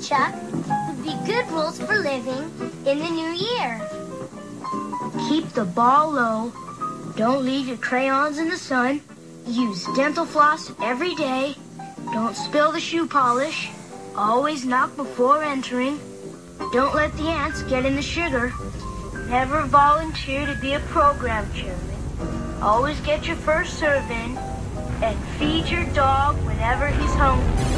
Chuck, would be good rules for living in the new year? Keep the ball low. Don't leave your crayons in the sun. Use dental floss every day. Don't spill the shoe polish. Always knock before entering. Don't let the ants get in the sugar. Never volunteer to be a program chairman. Always get your first serve in. And feed your dog whenever he's hungry.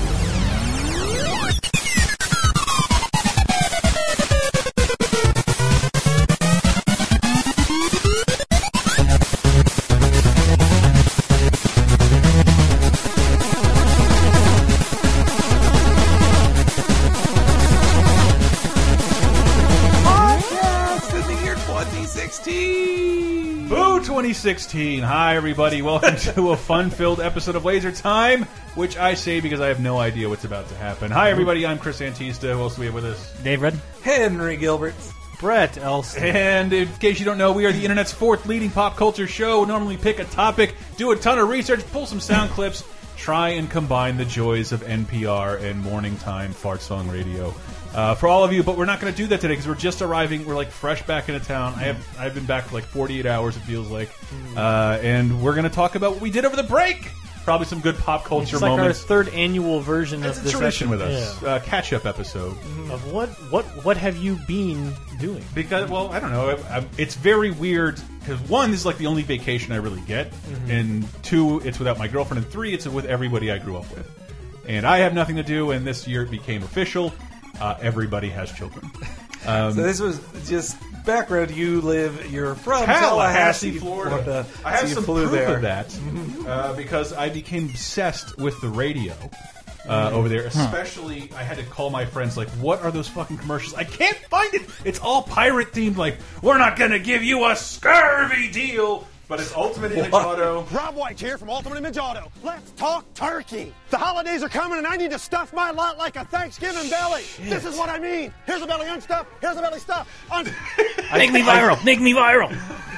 2016. Hi, everybody. Welcome to a fun filled episode of Laser Time, which I say because I have no idea what's about to happen. Hi, everybody. I'm Chris Antista. Who else do we have with us? Dave Rudden. Henry Gilbert. Brett Elston. And in case you don't know, we are the internet's fourth leading pop culture show. We normally pick a topic, do a ton of research, pull some sound clips, try and combine the joys of NPR and morning time fart song radio. Uh, for all of you, but we're not going to do that today because we're just arriving. We're like fresh back into town. I have I've been back for like 48 hours. It feels like, uh, and we're going to talk about what we did over the break. Probably some good pop culture It's like our third annual version It's of a this tradition with us. Uh, catch up episode. Yeah. Of what what what have you been doing? Because, well, I don't know. I, I, it's very weird because one, this is like the only vacation I really get, and two, it's without my girlfriend, and three, it's with everybody I grew up with, and I have nothing to do. And this year it became official. Uh, everybody has children. Um, So this was just background. You live. You're from Tallahassee, Tallahassee, Florida. I have So some proof there. of that uh, because I became obsessed with the radio. Uh, over there, especially, I had to call my friends. Like, what are those fucking commercials? I can't find it. It's all pirate themed. Like, we're not gonna give you a scurvy deal, but it's Ultimate Image Auto. Rob White here from Ultimate Image Auto. Let's talk turkey. The holidays are coming and I need to stuff my lot like a Thanksgiving belly. This is what I mean. Here's a belly unstuffed. Here's a belly stuffed. Un- Make me viral. Make me viral.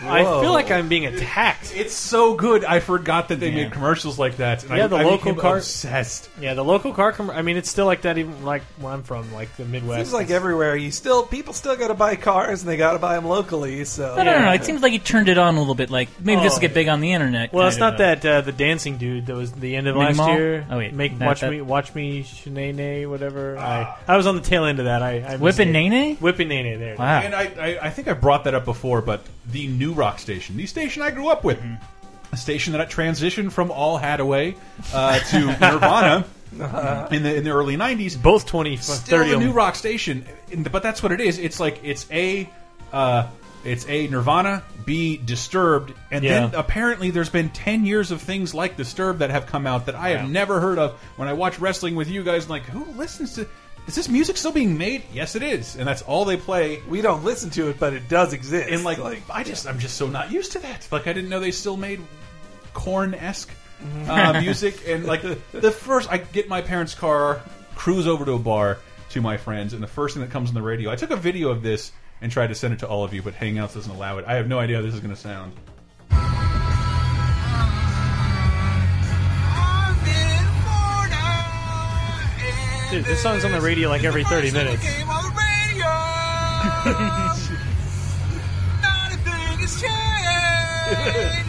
I Whoa. feel like I'm being attacked. It's so good. I forgot that they made commercials like that. And Yeah, I, the I local became car- obsessed. Yeah, the local car. Com- I mean, it's still like that. Even like where I'm from, like the Midwest. Seems like everywhere. You still people still got to buy cars and they got to buy them locally. So I don't know. It seems like you turned it on a little bit. Like maybe this Oh. will get big on the internet. Well, kind it's of not a- that uh, the dancing dude that was the end of Mini last Mall? year. Oh, wait, make that- watch that- me, watch me, Shanae, whatever. I I was on the tail end of that. I, I Whippin' missed it. Nene? Whipping Nene. There. it is. Wow. And I, I, I think I brought that up before, but the new rock station, the station I grew up with, a station that I transitioned from all Haddaway uh, to Nirvana in the in the early '90s. Both 20, Still 30 a new rock station, but that's what it is. It's like it's a. Uh, it's A Nirvana, B Disturbed, and then apparently there's been ten years of things like Disturbed that have come out that I have Yeah. never heard of. When I watch wrestling with you guys, I'm like, who listens to? Is this music still being made? Yes, it is, and that's all they play. we don't listen to it, but it does exist. And like, like I just, I'm just so not used to that. Like, I didn't know they still made Korn esque uh, music. And like, the first, I get my parents' car, cruise over to a bar to my friends, and the first thing that comes on the radio, I took a video of this and tried to send it to all of you, but Hangouts doesn't allow it. I have no idea how this is going to sound. Dude, this song's on the radio like every 30 minutes.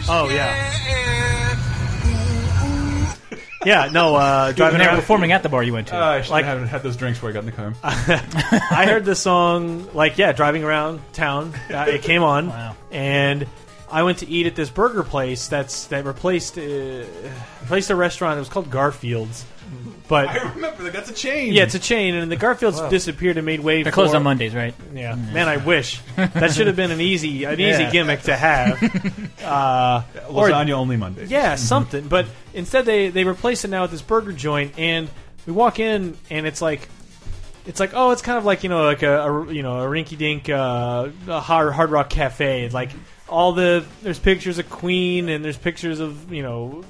Oh, yeah. Yeah, no, uh, driving they were around. performing at the bar you went to. Uh, I should Like- have had those drinks before I got in the car. I heard the song, like, yeah, driving around town. Uh, it came on. Wow. And I went to eat at this burger place that's that replaced uh, replaced a restaurant. It was called Garfield's. But I remember that. That's a chain. yeah, it's a chain, and the Garfields Wow. disappeared and made way They're for closed on Mondays, right? Yeah, man, I wish that should have been an easy an easy Yeah. gimmick to have. Uh, or lasagna only Monday. yeah, something. But instead, they they replace it now with this burger joint, and we walk in, and it's like. It's like oh, it's kind of like you know, like a, a you know, a rinky dink uh, a hard hard rock cafe. Like all the there's pictures of Queen and there's pictures of you know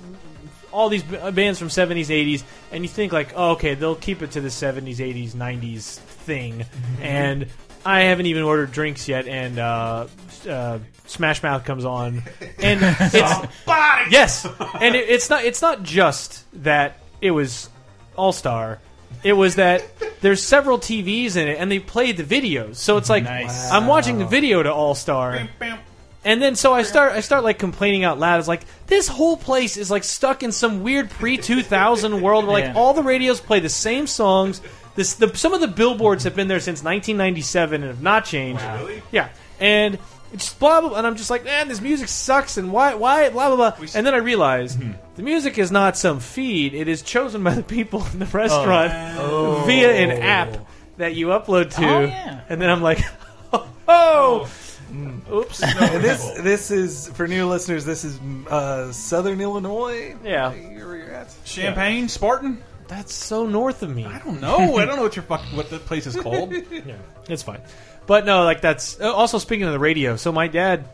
all these bands from 70s 80s and you think like oh, okay they'll keep it to the 70s 80s 90s thing. And i haven't even ordered drinks yet and uh, uh, smash mouth comes on. And it's yes! And it, it's not it's not just that it was all star it was that there's several TVs in it, and they played the videos. So it's like Nice. I'm watching the video to All Star. And then so I start I start like complaining out loud. It's like this whole place is like stuck in some weird pre two thousand world where like Yeah. all the radios play the same songs. This the some of the billboards have been there since 1997 and have not changed. Really? Yeah, and it's just blah blah. blah and I'm just like, man, this music sucks. And why why blah blah blah. And then I realize hmm. the music is not some feed. It is chosen by the people in the oh. restaurant oh. via an app that you upload to. Oh, yeah. And then I'm like, oh. oh Oops. And this this is for new listeners. This is uh, Southern Illinois. Yeah. where you're at. Champaign, Spartan. That's so north of me. I don't know. I don't know what your fuck what the place is called. Yeah, it's fine. But no, like that's uh, also speaking of the radio. So my dad,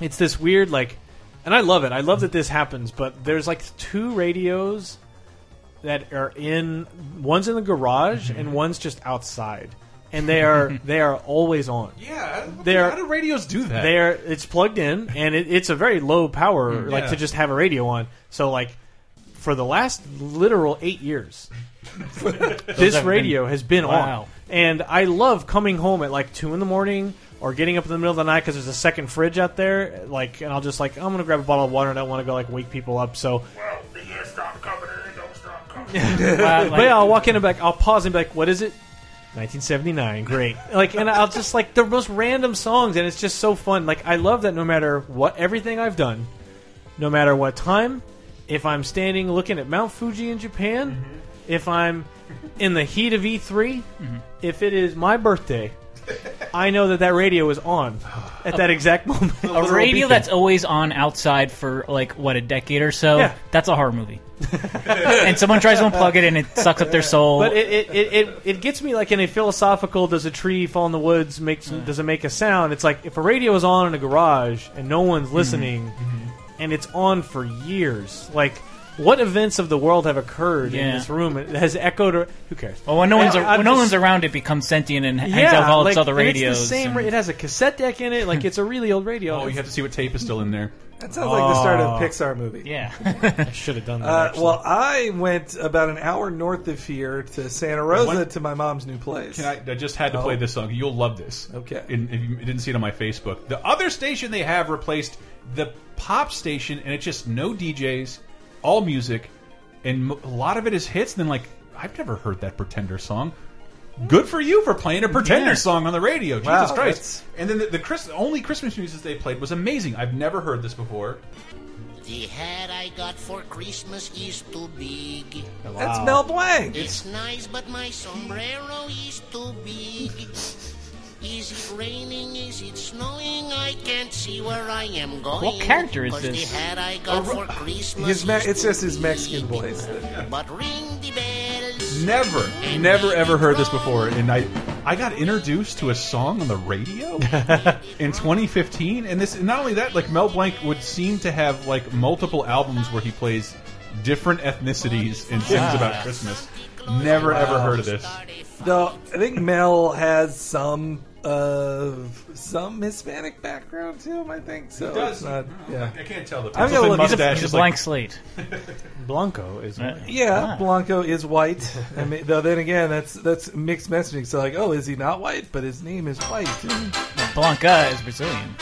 it's this weird like, and I love it. I love that this happens. But there's like two radios that are in. One's in the garage and one's just outside, and they are they are always on. Yeah, They're- how do radios do that? They are it's plugged in and it, it's a very low power mm, like yeah. to just have a radio on. So like for the last literal eight years, this have radio has been Wow. on, and I love coming home at like two in the morning or getting up in the middle of the night because there's a second fridge out there. Like, and I'll just like I'm gonna grab a bottle of water and I don't want to go like wake people up. So, Wow, but like- yeah, I'll walk in and be like, I'll pause and be like, what is it? 1979, great. Like, and I'll just like the most random songs, and it's just so fun. Like, I love that no matter what, everything I've done, no matter what time, if I'm standing looking at Mount Fuji in Japan, mm-hmm. if I'm in the heat of E3, mm-hmm. if it is my birthday, I know that that radio is on at that exact moment. a radio that's always on outside for like what a decade or so. Yeah. That's a horror movie. and someone tries to unplug it and it sucks up their soul. But it, it, it, it, it gets me like in a philosophical does a tree fall in the woods makes does it make a sound? It's like if a radio is on in a garage and no one's mm-hmm. listening mm-hmm. and it's on for years, like what events of the world have occurred in Yeah. this room? It has echoed or who cares? well, when no one's I- I'm when no just- one's around, it becomes sentient and hangs out with all its like, other and it's radios. the same. and- ra- It has a cassette deck in it. Like it's a really old radio. oh, you have to see what tape is still in there. That sounds like the start of Oh. a Pixar movie. yeah. I should have done that. Uh, actually. well, I went about an hour north of here to Santa Rosa What? to my mom's new place. Can I, I just had to Oh. play this song. You'll love this. Okay. And if you didn't see it on my Facebook, the other station they have replaced the pop station, and it's just no DJs, all music, and a lot of it is hits. And then like, I've never heard that Pretender song. Good for you for playing a Pretender Yeah. song on the radio. Jesus Wow, Christ! that's- And then the, the Chris, only Christmas music they played was amazing. I've never heard this before. The hat I got for Christmas is too big. That's Mel Blanc. It's nice, but my sombrero is too big. Is it raining? Is it snowing? I can't see where I am going. What character is 'Cause this? The hat I got oh, for Christmas His me- is it's just his. Mexican voice. But ring the bells. Never, never ever heard this before, and I, I got introduced to a song on the radio in 2015, and this not only that, like Mel Blanc would seem to have like multiple albums where he plays different ethnicities and sings about Christmas. Never ever heard of this. Though I think Mel has some of some Hispanic background to him. I think so. It's not, yeah. I can't tell the I'm gonna pencil look- thin he's a- mustache It's a blank like slate. Blanco is. white. Yeah, Ah. Blanco is white. I mean, though then again, that's that's mixed messaging. So like, oh, is he not white? But his name is white. Blanca is Brazilian.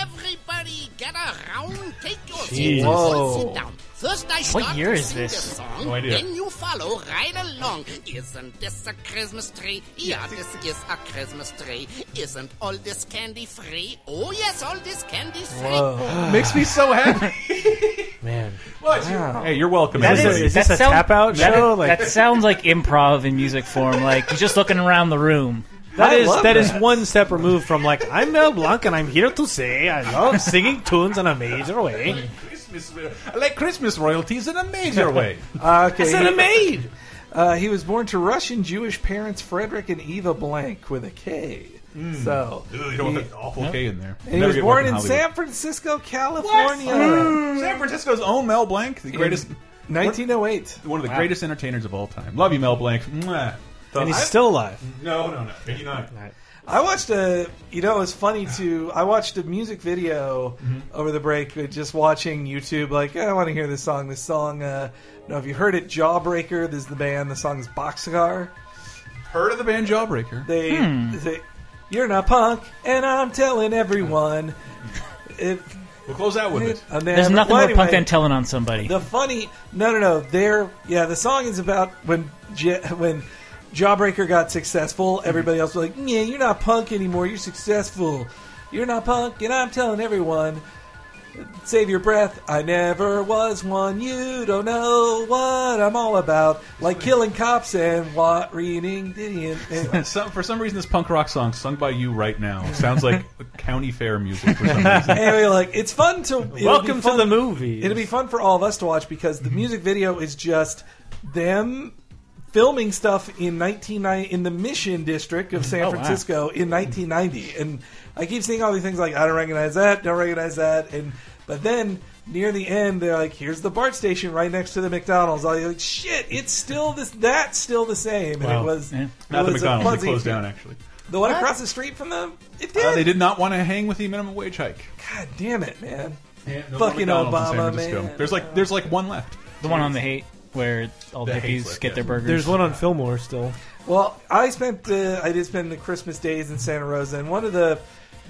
Everybody get around, take your Jeez. seats, Whoa. sit down. First I start year to is sing this? the song, No idea. then you follow right along. Isn't this a Christmas tree? Yeah, this is a Christmas tree. Isn't all this candy free? Oh yes, all this candy's free. Whoa. makes me so happy. Man, What? Hey, you're welcome. That everybody. is- is this a sound- tap out show? is- Like- that sounds like improv in music form. Like you're just looking around the room. that I is love that is one step removed from like I'm Mel Blanc and I'm here to say I love singing tunes in a major way. Christmas, I like Christmas royalties in a major way. Uh, okay, Send a he, maid. uh, he was born to Russian Jewish parents Frederick and Eva Blank with a K. So Ugh, you don't want that awful K in there. and he Never was born work in San Francisco, California, San Francisco's own Mel Blank, the greatest, 1908. one of the greatest entertainers of all time. Love you, Mel Blank. Mwah. And he's still alive. No, no, no. 89. I watched a, you know, it was funny too. I watched a music video over the break, uh, just watching YouTube. Like, I want to hear this song. This song, uh, I don't know if you heard it, Jawbreaker. This is the band. The song is Boxcar. Heard of the band Jawbreaker? They, Hmm. they you're not punk, and I'm telling everyone. If We'll close out with it. I'm There's never- nothing well, more punk than telling on somebody. The funny, no, no, no. They're yeah. The song is about when when Jawbreaker got successful. Everybody else was like, "Yeah, you're not punk anymore. You're successful. You're not punk." And I'm telling everyone, save your breath. I never was one. You don't know what I'm all about. Like killing cops and what reading. Anyway. Some, for some reason, this punk rock song sung by you right now sounds like county fair music for some reason. anyway, like it's fun to it'll be Welcome to the movie. It'll be fun for all of us to watch because the mm-hmm. music video is just them filming stuff in 1990 in the Mission District of San Oh, wow. Francisco in 1990, and I keep seeing all these things like I don't recognize that, don't recognize that, and but then near the end they're like, here's the BART station right next to the McDonald's. I'm like, shit, it's still this, that's still the same, and Wow. it was Yeah. Not the was a McDonald's. They fuzzy- closed down, actually. The one across the street from them, it did. Uh, they did not want to hang with the minimum wage hike. God damn it, man. no Fucking McDonald's in San Obama, man. There's like there's like one left. The one on the Haight where all the The hippies slip, get yeah. their burgers. There's one on Fillmore still. Well, I spent uh, I did spend the Christmas days in Santa Rosa, and one of the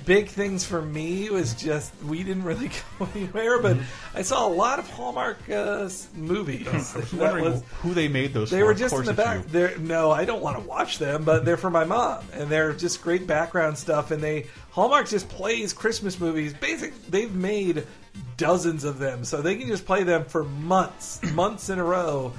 big things for me was just we didn't really go anywhere, but I saw a lot of Hallmark uh, movies. I was wondering was- who they made those. they for. were Of just in the back. They're, no, I don't want to watch them, but they're for my mom, and they're just great background stuff. And they Hallmark just plays Christmas movies. Basic, they've made dozens of them, so they can just play them for months, months in a row.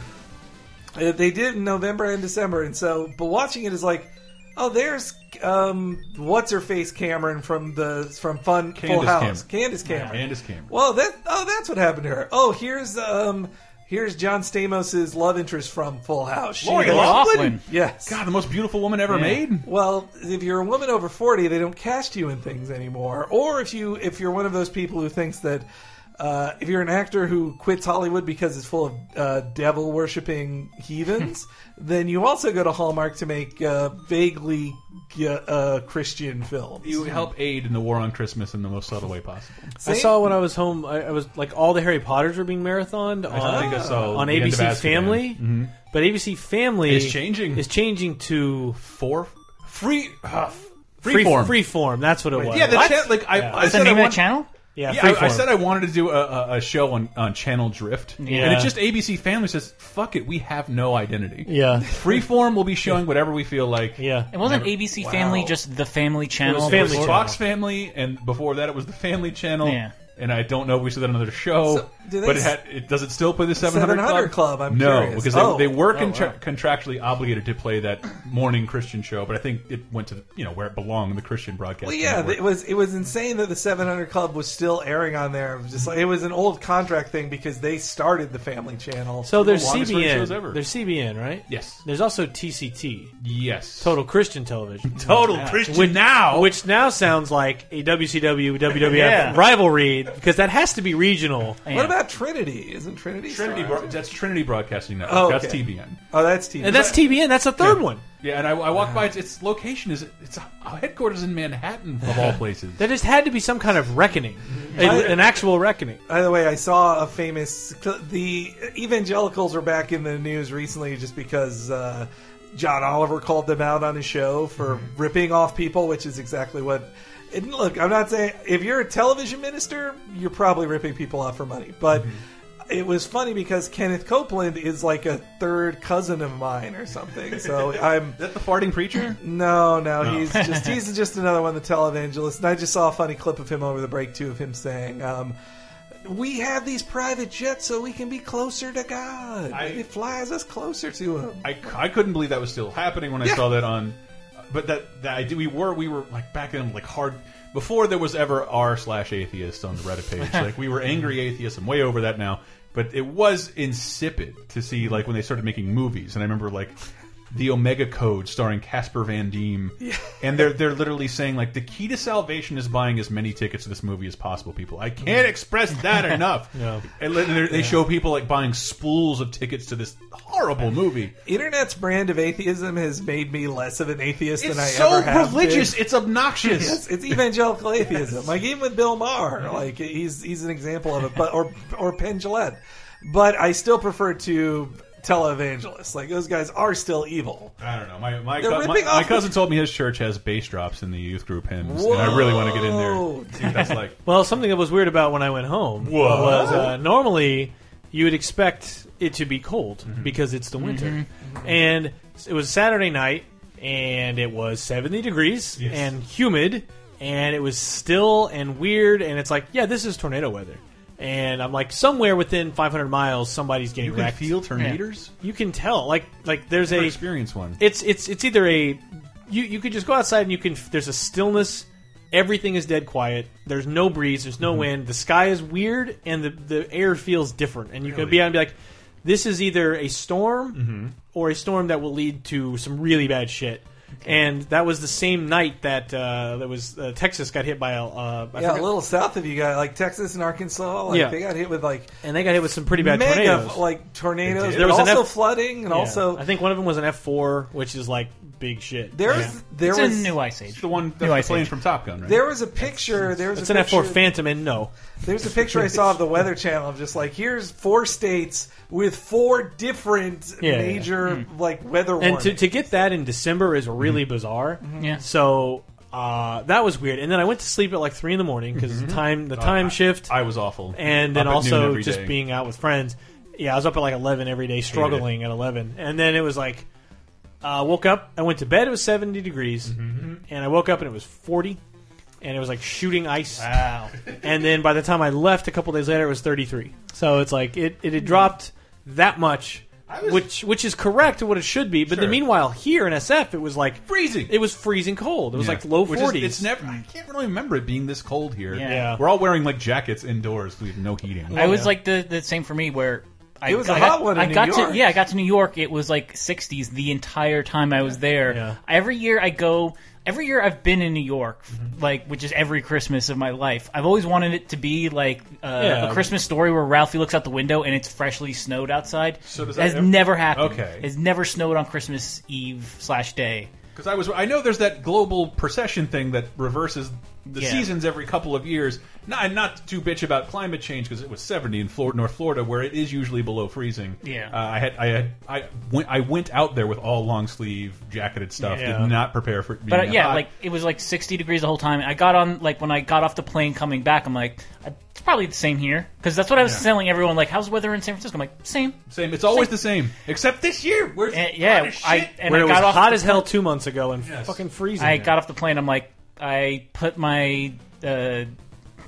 Uh, They did in November and December, and so but watching it is like, oh, there's um, what's her face Cameron from the from Fun Full House, Cameron. Candace Cameron. Candace Cameron. Well, that oh, that's what happened to her. Oh, here's um, here's John Stamos's love interest from Full House. She Lori has- Loughlin. Yes. God, the most beautiful woman ever made. Well, if you're a woman over forty, they don't cast you in things anymore. Or if you if you're one of those people who thinks that uh, if you're an actor who quits Hollywood because it's full of uh, devil worshipping heathens, then you also go to Hallmark to make uh, vaguely uh, Christian films. You help aid in the war on Christmas in the most subtle way possible. I Same- saw when I was home. I, I was like all the Harry Potters were being marathoned I on, think I saw on The End of ABC Azkaban. Family. Mhm. But ABC Family Is changing. Is changing to Four free uh, free freeform. Freeform. That's what it was. Yeah, the What? like I, Yeah. I What's said the name I of that want- channel? Yeah, Yeah, I, I said I wanted to do a, a, a show on, on Channel Drift, Yeah. and it's just ABC Family says, "Fuck it, we have no identity." Yeah. Freeform will be showing whatever we feel like. Yeah. It wasn't ABC Family just the Family Channel. was Family It was Channel. Fox Family, and before that it was the Family Channel. Yeah. And I don't know if we said that on another show, So, do they but it had. It, does it still play the 700, 700 Club, I'm no, curious. because they, Oh. they were Oh, wow. contractually obligated to play that morning Christian show, but I think it went to you know where it belonged, the Christian broadcast. Well, yeah, network. it was it was insane that the 700 Club was still airing on there. It was just like it was an old contract thing because they started the Family Channel. So there's longest running shows CBN. ever. There's CBN, right? Yes. There's also TCT, yes, Total Christian Television. total Christian Which now. which now sounds like a WCW WWF Yeah. rivalry because that has to be regional. Yeah. What about Trinity? Isn't Trinity? Trinity, still bro- that's Trinity Broadcasting Network. Oh, That's. TBN. Oh, that's TV. And that's TBN. That's the third one. Yeah, and I, I walk by its, its location is it's a headquarters in Manhattan of all places. There just had to be some kind of reckoning, a, an actual reckoning. By the way, I saw a famous. The evangelicals were back in the news recently just because uh, John Oliver called them out on his show for ripping off people, which is exactly what. And look, I'm not saying if you're a television minister, you're probably ripping people off for money, but. It was funny because Kenneth Copeland is like a third cousin of mine or something. So I'm Is that the farting preacher? No, no, he's just he's just another one, the televangelist. And I just saw a funny clip of him over the break too, of him saying, um, "We have these private jets so we can be closer to God. I- it flies us closer to Him." I, I couldn't believe that was still happening when I saw that on. But that that I did, we were we were like back then like hard before there was ever r slash atheist on the Reddit page. like we were angry atheists. I'm way over that now. But it was insipid to see like when they started making movies, and I remember like the Omega Code, starring Casper Van Dien, and they're they're literally saying like the key to salvation is buying as many tickets to this movie as possible. People, I can't express that enough. Yeah. And they're- they show people like buying spools of tickets to this horrible movie. Internet's brand of atheism has made me less of an atheist It's than I so ever have So religious. been. It's obnoxious. Yes, it's evangelical atheism. Like even with Bill Maher, like he's he's an example of it. But or or Penn Jillette. But I still prefer to televangelists. Like those guys are still evil. I don't know. My my, They're co- my, ripping my off- cousin told me his church has bass drops in the youth group hymns, and I really want to get in there. Whoa. See what that's like. Well, something that was weird about when I went home Whoa. was uh, normally you would expect it to be cold Mm-hmm. because it's the winter, and it was Saturday night, and it was seventy degrees Yes. and humid, and it was still and weird, and it's like, yeah, this is tornado weather. And I'm like, somewhere within 500 miles, somebody's getting You can wrecked. feel tornadoes. You can tell, like, like there's Never a experienced one. it's it's it's either a you you could just go outside and you can there's a stillness everything is dead quiet there's no breeze there's Mm-hmm. no wind the sky is weird and the the air feels different and you can be out and be like this is either a storm Mm-hmm. or a storm that will lead to some really bad shit and that was the same night that uh, that was uh, Texas got hit by a uh, I Yeah, forget- a little south of you got like Texas and Arkansas. Like Yeah. they got hit with like and they got hit with some pretty bad mega tornadoes like tornadoes. They did? There There was was an also F- flooding and Yeah. also I think one of them was an F four which is like big shit there Yeah. was there It's was a new ice age. It's the one that's New the Ice plane Age. from Top Gun, right? there was a picture. There was it's a an F four picture- Phantom and no There's a picture I saw of the Weather Channel of just like here's four states with four different Yeah. major like weather and to, warnings. to get that in December is really bizarre. Yeah. So uh, that was weird. And then I went to sleep at like three in the morning because the time the time shift, I was awful. and then Up at noon also just day. being out with friends. Yeah, I was up at like eleven every day, struggling at eleven, and then it was like uh, woke up. I went to bed. It was seventy degrees, Mm-hmm. and I woke up and it was forty, and it was like shooting ice. Wow. And then by the time I left, a couple days later, it was 33. So it's like it, it had dropped that much, was- which which is correct to what it should be. But Sure. then meanwhile, here in SF, it was like freezing. it was freezing cold. It was Yeah. like low Which 40s. It's never. I can't really remember it being this cold here. Yeah. Yeah. We're all wearing like jackets indoors. We have no heating. I was yeah. like the the same for me where. I, It was a I hot got, one in I New got York. to yeah, I got to New York. It was like 60s the entire time I was there. Yeah. Every year I go. Every year I've been in New York, Mm-hmm. like which is every Christmas of my life. I've always wanted it to be like uh, Yeah. a Christmas story where Ralphie looks out the window and it's freshly snowed outside. So does that has ever- never happened. Okay. it's never snowed on Christmas Eve slash day. Because I was, I know there's that global procession thing that reverses the Yeah. seasons every couple of years. Not, not to bitch about climate change because it was 70 in Florida, North Florida, where it is usually below freezing. Yeah. uh, I had, I had, I went, I went out there with all long sleeve jacketed stuff. Yeah. Did not prepare for. it being But uh, yeah, hot. like it was like 60 degrees the whole time. I got on like when I got off the plane coming back, I'm like, it's probably the same here because that's what I was telling everyone. Like, how's the weather in San Francisco? I'm like, same. same. It's always the same, except this year. Where's And, yeah, I and Where I it got was off hot as hell two months ago and Yes. fucking freezing. I now. got off the plane. I'm like, I put my uh,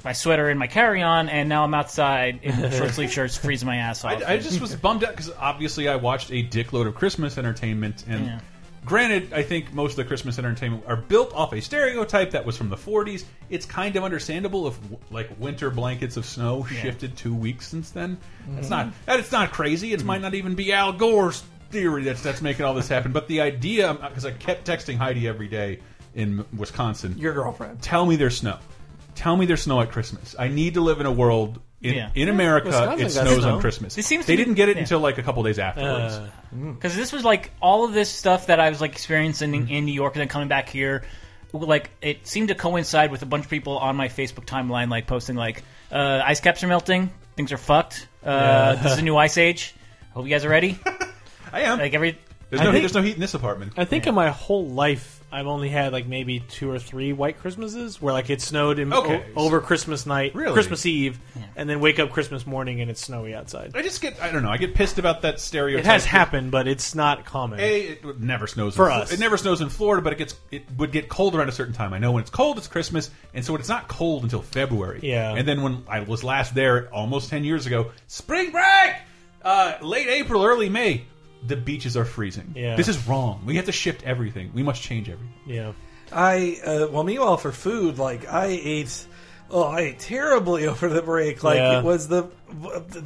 my sweater in my carry on, and now I'm outside in short sleeve shirts, freezing my ass off. I, I just was bummed out because obviously I watched a dickload of Christmas entertainment, and Yeah. granted, I think most of the Christmas entertainment are built off a stereotype that was from the 40s. It's kind of understandable if like winter blankets of snow shifted two weeks since then. It's mm-hmm. not that it's not crazy. It might not even be Al Gore's theory that's that's making all this happen. But the idea, because I kept texting Heidi every day in Wisconsin, Your girlfriend. tell me there's snow. Tell me there's snow at Christmas. I need to live in a world in, Yeah. in America. Wisconsin It got snows snow. on Christmas. It seems to they be- didn't get it yeah. until like a couple days afterwards. Uh, because this was like all of this stuff that I was like experiencing in, in New York and then coming back here. Like it seemed to coincide with a bunch of people on my Facebook timeline, like posting like uh, ice caps are melting, things are fucked. Uh, This is a new ice age. Hope you guys are ready. I am. Like every there's I no think- there's no heat in this apartment. I think in my whole life, I've only had like maybe two or three white Christmases where like it snowed in, Okay, o- over Christmas night, Really? Christmas Eve, and then wake up Christmas morning and it's snowy outside. I just get I don't know. I get pissed about that stereotype. It has happened, but it's not common. A, it never snows For in us. It never snows in Florida, but it gets it would get cold around a certain time. I know when it's cold, it's Christmas, and so it's not cold until February. Yeah. And then when I was last there, almost ten years ago, spring break, uh, late April, early May, the beaches are freezing. Yeah. This is wrong. We have to shift everything. We must change everything. yeah. I uh, well, meanwhile for food, like I ate. Oh, I ate terribly over the break. Like Yeah. it was the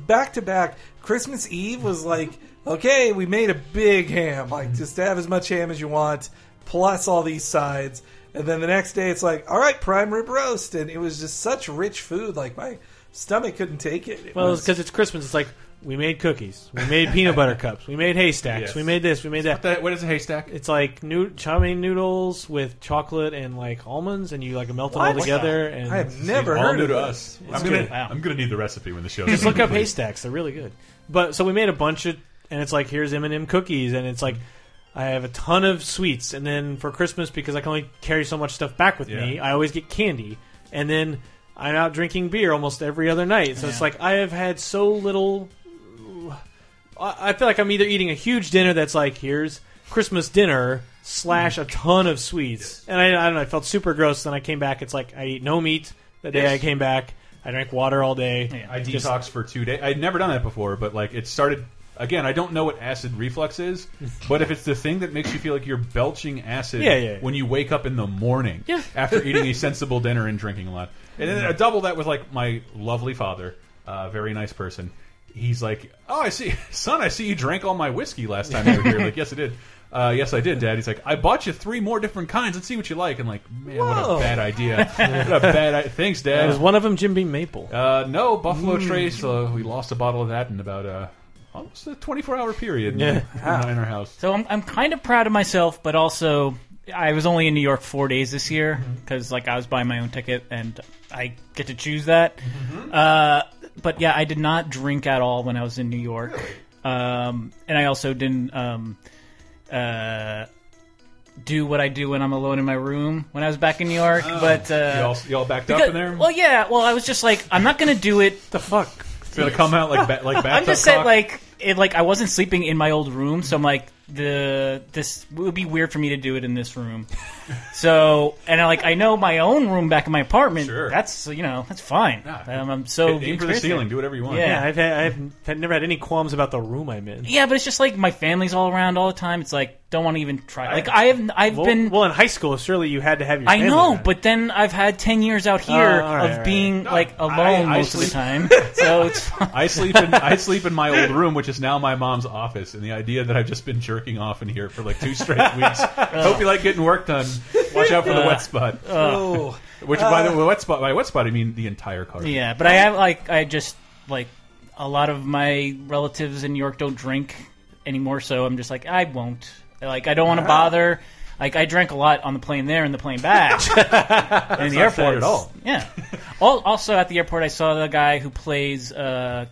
back to back. Christmas Eve was like okay, we made a big ham, like just have as much ham as you want, plus all these sides. And then the next day, it's like, all right, prime rib roast, and it was just such rich food. Like my stomach couldn't take it. It Well, was- because it's Christmas, it's like we made cookies, we made peanut butter cups, we made haystacks, Yes. we made this, we made that. What, the, what is a haystack? It's like new chow mein noodles with chocolate and like almonds, and you like melt it all What? together. And I have never heard of this. us. It's I'm gonna. Wow. I'm gonna need the recipe when the show. Just look up haystacks; they're really good. But so we made a bunch of, and it's like here's M and m cookies, and it's like I have a ton of sweets, and then for Christmas because I can only carry so much stuff back with me, I always get candy, and then I'm out drinking beer almost every other night. So it's like I have had so little. I I feel like I'm either eating a huge dinner that's like here's Christmas dinner slash a ton of sweets, and I, I don't know. I felt super gross. Then I came back. It's like I eat no meat the day Yes. I came back. I drank water all day. I Just- detoxed for two days. I'd never done that before, but like it started. Again, I don't know what acid reflux is, but if it's the thing that makes you feel like you're belching acid Yeah, yeah, yeah. when you wake up in the morning Yeah. after eating a sensible dinner and drinking a lot, and then I double that with like my lovely father, uh, very nice person. He's like, "Oh, I see, son. I see you drank all my whiskey last time you were here." like, yes, I did. Uh, yes, I did, Dad. He's like, I bought you three more different kinds. Let's see what you like. And like, man, what a bad idea. what a bad. I Thanks, Dad. Was one of them Jim Beam Maple? Uh, no, Buffalo Mm. Trace. Uh, we lost a bottle of that in about uh, almost a 24 hour period Yeah. in, our- in our house. So I'm, I'm kind of proud of myself, but also I was only in New York four days this year Mm-hmm. because like I was buying my own ticket and I get to choose that. Mm-hmm. Uh, but yeah, I did not drink at all when I was in New York, um, and I also didn't um, uh, do what I do when I'm alone in my room when I was back in New York. but uh, you, all, you all backed up in there? well, yeah. Well, I was just like, I'm not gonna do it. the fuck? it's gonna come out like ba like bathtub I'm just saying, cock? like, it, like I wasn't sleeping in my old room, so I'm like, the this it would be weird for me to do it in this room. so, and I like, I know my own room back in my apartment. Sure. That's you know, that's fine. Yeah. Um, I'm so aim for the ceiling. Do whatever you want. Yeah. Yeah, I've had, I've had never had any qualms about the room I'm in. Yeah, but it's just like my family's all around all the time. It's like don't want to even try. Like I have, I've Well, been. well in high school. Surely you had to have your. I know, around. but then I've had ten years out here Oh, all right, of all right. being like alone I most of the time. So it's fine. I sleep in I sleep in my old room, which is now my mom's office, and the idea that I've just been jerking off in here for like two straight weeks. Hope you like getting work done. Watch out for the wet spot. Oh, Which, by the way, wet spot by wet spot, I mean the entire car. Yeah, but I have like I just like a lot of my relatives in New York don't drink anymore, so I'm just like I won't. Like I don't want to bother. Like I drank a lot on the plane there and the plane back, and in the not airport at all. Yeah. Al- Also at the airport, I saw the guy who plays uh,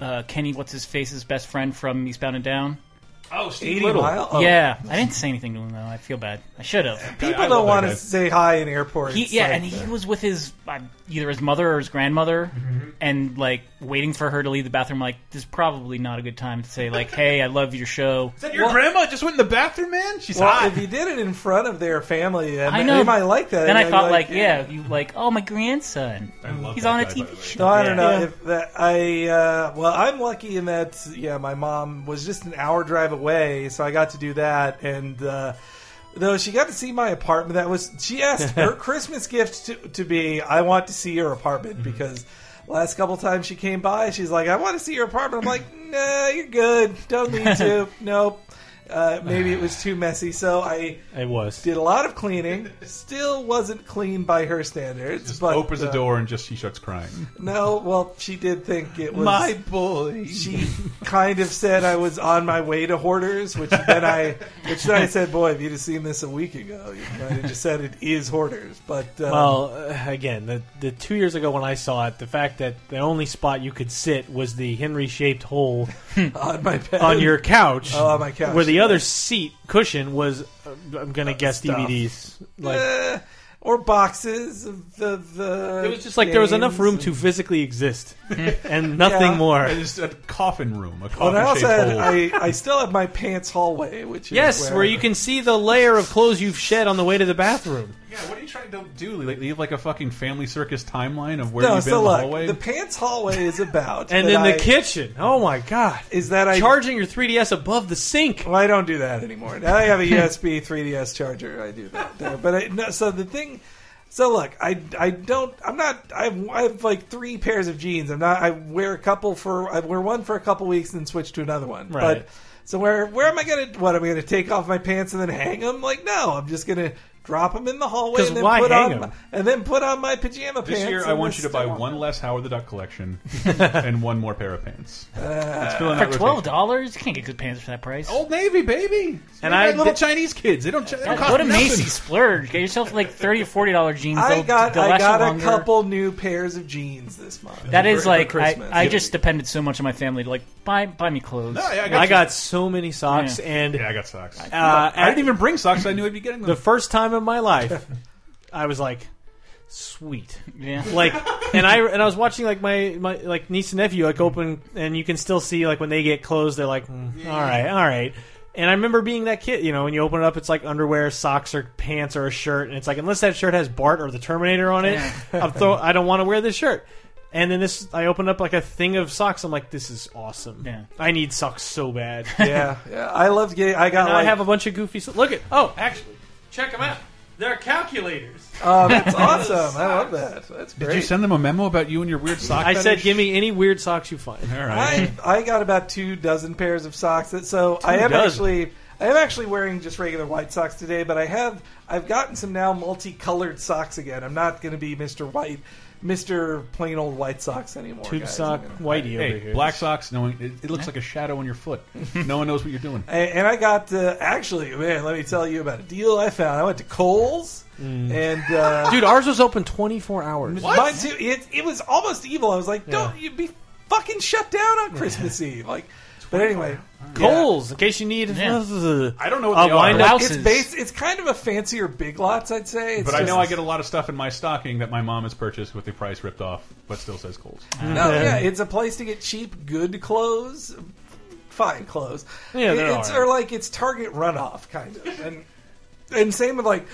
uh, Kenny. What's his face's best friend from Eastbound and Down? Oh, Steve 80 Little. mile. Oh. Yeah, I didn't say anything to him though. I feel bad. I should have. People I love don't that want to guy. say hi in airports. He, yeah, like and he was with his uh, either his mother or his grandmother, Mm-hmm. and like waiting for her to leave the bathroom. Like, this is probably not a good time to say like, "Hey, I love your show." Is that your grandma just went in the bathroom, man? She's Well, hot. if you did it in front of their family, then I know. they might like that. Then I They'd be thought like, yeah, you like, oh, my grandson. I love He's that on a guy, by TV way. show. No, I don't know Yeah. if that I. Uh, well, I'm lucky in that yeah, my mom was just an hour drive away, so I got to do that. And uh, though she got to see my apartment, that was she asked her Christmas gift to, to be, I want to see your apartment Mm-hmm. because last couple times she came by, she's like, I want to see your apartment. I'm like, Nah, you're good. Don't need to. nope. Uh, maybe it was too messy, so I it was. did a lot of cleaning. Still wasn't clean by her standards. Just but, opens the uh, door and just she starts crying. no, well, she did think it was My boy. She kind of said I was on my way to Hoarders, which then I, which then I said, "Boy, if you'd have seen this a week ago, you might have just said it is Hoarders." But um, Well, uh, again, the the two years ago when I saw it, the fact that the only spot you could sit was the Henry shaped hole on my bed, on your couch, Oh, on my couch, where the yeah. other seat cushion was, uh, I'm gonna guess stuff. DVDs. Like Eh, or boxes of the, the it was just like there was enough games room and- to physically exist, and nothing Yeah. more. It's a coffin room. A Well, coffin and I also shaped had, hole. I, I still have my pants hallway, which is Yes, where you can see the layer of clothes you've shed on the way to the bathroom. Yeah, what are you trying to do? Like, leave like a fucking family circus timeline of where No, you've been so in the look, hallway? the pants hallway is about, And that then the I- kitchen. Oh my god! is that I Charging your 3DS above the sink. Well, I don't do that anymore. Now I have a USB 3DS charger. I do that there. But I, no, so the thing, so look, I, I don't, I'm not, I have, I have like three pairs of jeans. I'm not, I wear a couple for, I wear one for a couple weeks and then switch to another one. Right. But So where where am I gonna? What am I gonna take off my pants and then hang them? Like no, I'm just gonna drop them in the hallway 'Cause and then why put hang on 'em? and then put on my pajama pants. This year, I and want you to buy still- one less Howard the Duck collection and one more pair of pants. It's filling For that twelve rotation. dollars, you can't get good pants for that price. Old Navy, baby. And And I I little did- Chinese kids. They don't. They don't cost go to nothing. Macy's, splurge, get yourself like thirty or forty dollar jeans. I They'll- got they'll I last you got a longer. couple new pairs of jeans this month. That is for- for like I, Christmas. I just depended so much on my family to like buy buy me clothes. No, yeah, I got, I got so many socks, Yeah. and Yeah, I got socks. uh, I didn't even bring socks. I knew I'd be getting them. the first time in my life, I was like, sweet. Yeah. like and I and I was watching like my, my like niece and nephew like open and you can still see like when they get closed, they're like mm, all right all right and I remember being that kid you know when you open it up it's like underwear socks or pants or a shirt and it's like unless that shirt has Bart or the Terminator on it I'm throw, I don't want to wear this shirt and then this I opened up like a thing of socks I'm like this is awesome Yeah. I need socks so bad yeah, yeah. I loved getting. I got and like I have a bunch of goofy so- look at oh actually check them out they're calculators Oh, that's awesome! I love that. That's great. Did you send them a memo about you and your weird sock? I said fetish? give me any weird socks you find All right. I I got about two dozen pairs of socks. That, so I am dozen. actually I am actually wearing just regular white socks today, but I have I've gotten some now multicolored socks again. I'm not going to be Mister White, Mister plain old white socks anymore. tube guys. sock I'm gonna- whitey over Hey, here black socks. No, one- it, it looks like a shadow on your foot. No one knows what you're doing. And, and I got uh, actually, man, let me tell you about a deal I found. I went to Kohl's and uh, Dude, ours was open 24 hours. mine too. It it was almost evil. I was like, don't you be fucking shut down on Christmas Eve, like. But anyway, Kohl's, in case you need. Yeah. I don't know what Uh, they wind are, up- Blouses. It's based. It's kind of a fancier Big Lots, I'd say. It's but I just- know I get a lot of stuff in my stocking that my mom has purchased with the price ripped off, but still says Kohl's. No, yeah, it's a place to get cheap, good clothes, fine clothes. Yeah, they're it's all right. or like it's Target runoff kind of, and and same with like.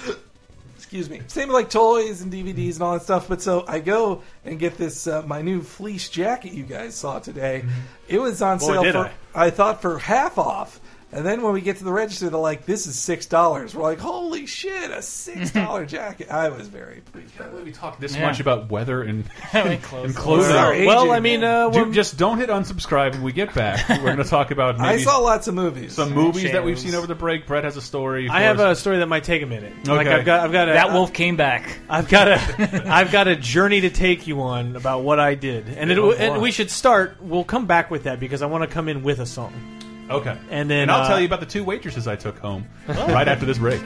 Excuse me. Same with like toys and DVDs and all that stuff. But so I go and get this uh, my new fleece jacket you guys saw today. It was on Boy, sale did for I thought for half off. And then when we get to the register, they're like, "This is six dollars." We're like, "Holy shit, a six dollar jacket!" I was very pleased. We talk this Yeah. much about weather and, Like clothes. and clothing. Sorry. Well, aging. I mean, uh, Dude, we're- just don't hit unsubscribe when we get back. We're going to talk about I saw lots of movies. some movies that we've seen over the break. Brett has a story. I for have a us. story that might take a minute. Like Okay. I've got, I've got a, That wolf came back. I've got a, I've got a journey to take you on about what I did, and it, Oh, and we should start. We'll come back with that because I want to come in with a song. Okay. And then, and I'll uh, tell you about the two waitresses I took home right after this break.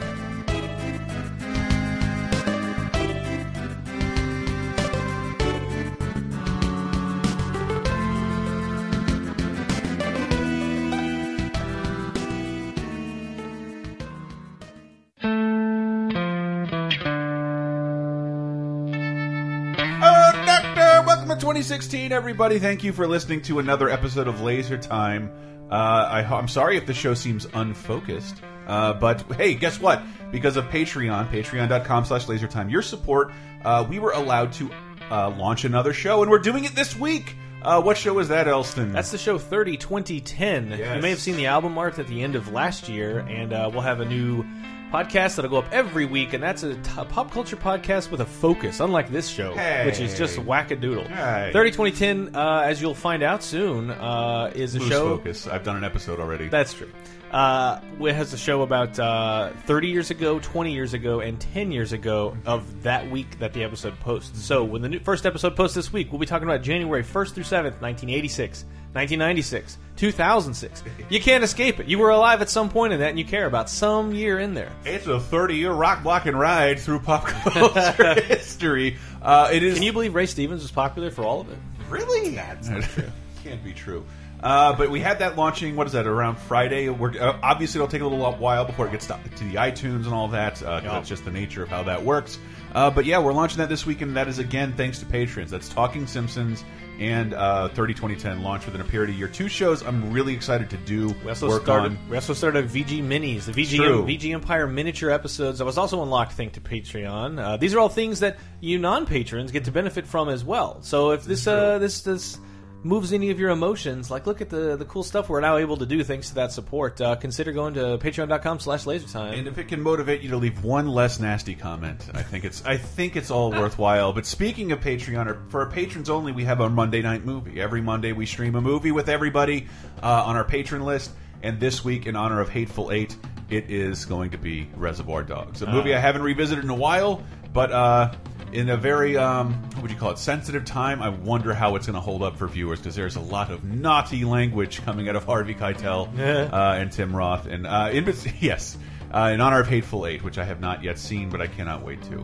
Oh, Doctor! Welcome to 2016, everybody. Thank you for listening to another episode of Laser Time. Uh, I, I'm sorry if the show seems unfocused, uh, but hey, guess what? Because of Patreon, patreon.com slash lasertime, your support, uh, we were allowed to uh, launch another show, and we're doing it this week. Uh, what show is that, Elston? That's the show 30 2010. Yes. You may have seen the album art at the end of last year, and uh, we'll have a new podcast that'll go up every week, and that's a t- pop culture podcast with a focus, unlike this show, Hey. which is just wackadoodle. Hey. 30 2010, uh, as you'll find out soon, uh, is a Loose show. Focus. I've done an episode already. That's true. Uh, it has a show about uh, 30 years ago, 20 years ago, and 10 years ago of that week that the episode posts. So when the new, first episode posts this week, we'll be talking about January 1st through 7th, 1986, 1996, 2006. You can't escape it. You were alive at some point in that, and you care about some year in there. It's a 30 year rock blocking ride through pop culture history. Uh, it is. Can you believe Ray Stevens was popular for all of it? Really? That's not true. Can't be true. Uh, but we had that launching. What is that? Around Friday. We're, uh, obviously, it'll take a little while before it gets to, to the iTunes and all that. Uh, 'cause That's just the nature of how that works. Uh, but yeah, we're launching that this week, and that is again thanks to patrons. That's Talking Simpsons and uh, 30 2010 launch within a period of year. Two shows I'm really excited to do We also work started. on. We also started VG Minis, the VG True. VG Empire miniature episodes. That was also unlocked thanks to Patreon. Uh, these are all things that you non patrons get to benefit from as well. So if this uh, this this moves any of your emotions, like look at the the cool stuff we're now able to do thanks to that support. Uh, consider going to Patreon.com/slash LaserTime. And if it can motivate you to leave one less nasty comment, I think it's I think it's all worthwhile. But speaking of Patreon, or for our patrons only, we have our Monday night movie. Every Monday we stream a movie with everybody uh, on our patron list. And this week, in honor of Hateful Eight, it is going to be Reservoir Dogs, a movie I haven't revisited in a while, but uh, in a very um, what would you call it sensitive time. I wonder how it's going to hold up for viewers because there's a lot of naughty language coming out of Harvey Keitel uh, and Tim Roth, and uh, in, yes. Uh, in honor of Hateful Eight, which I have not yet seen, but I cannot wait to.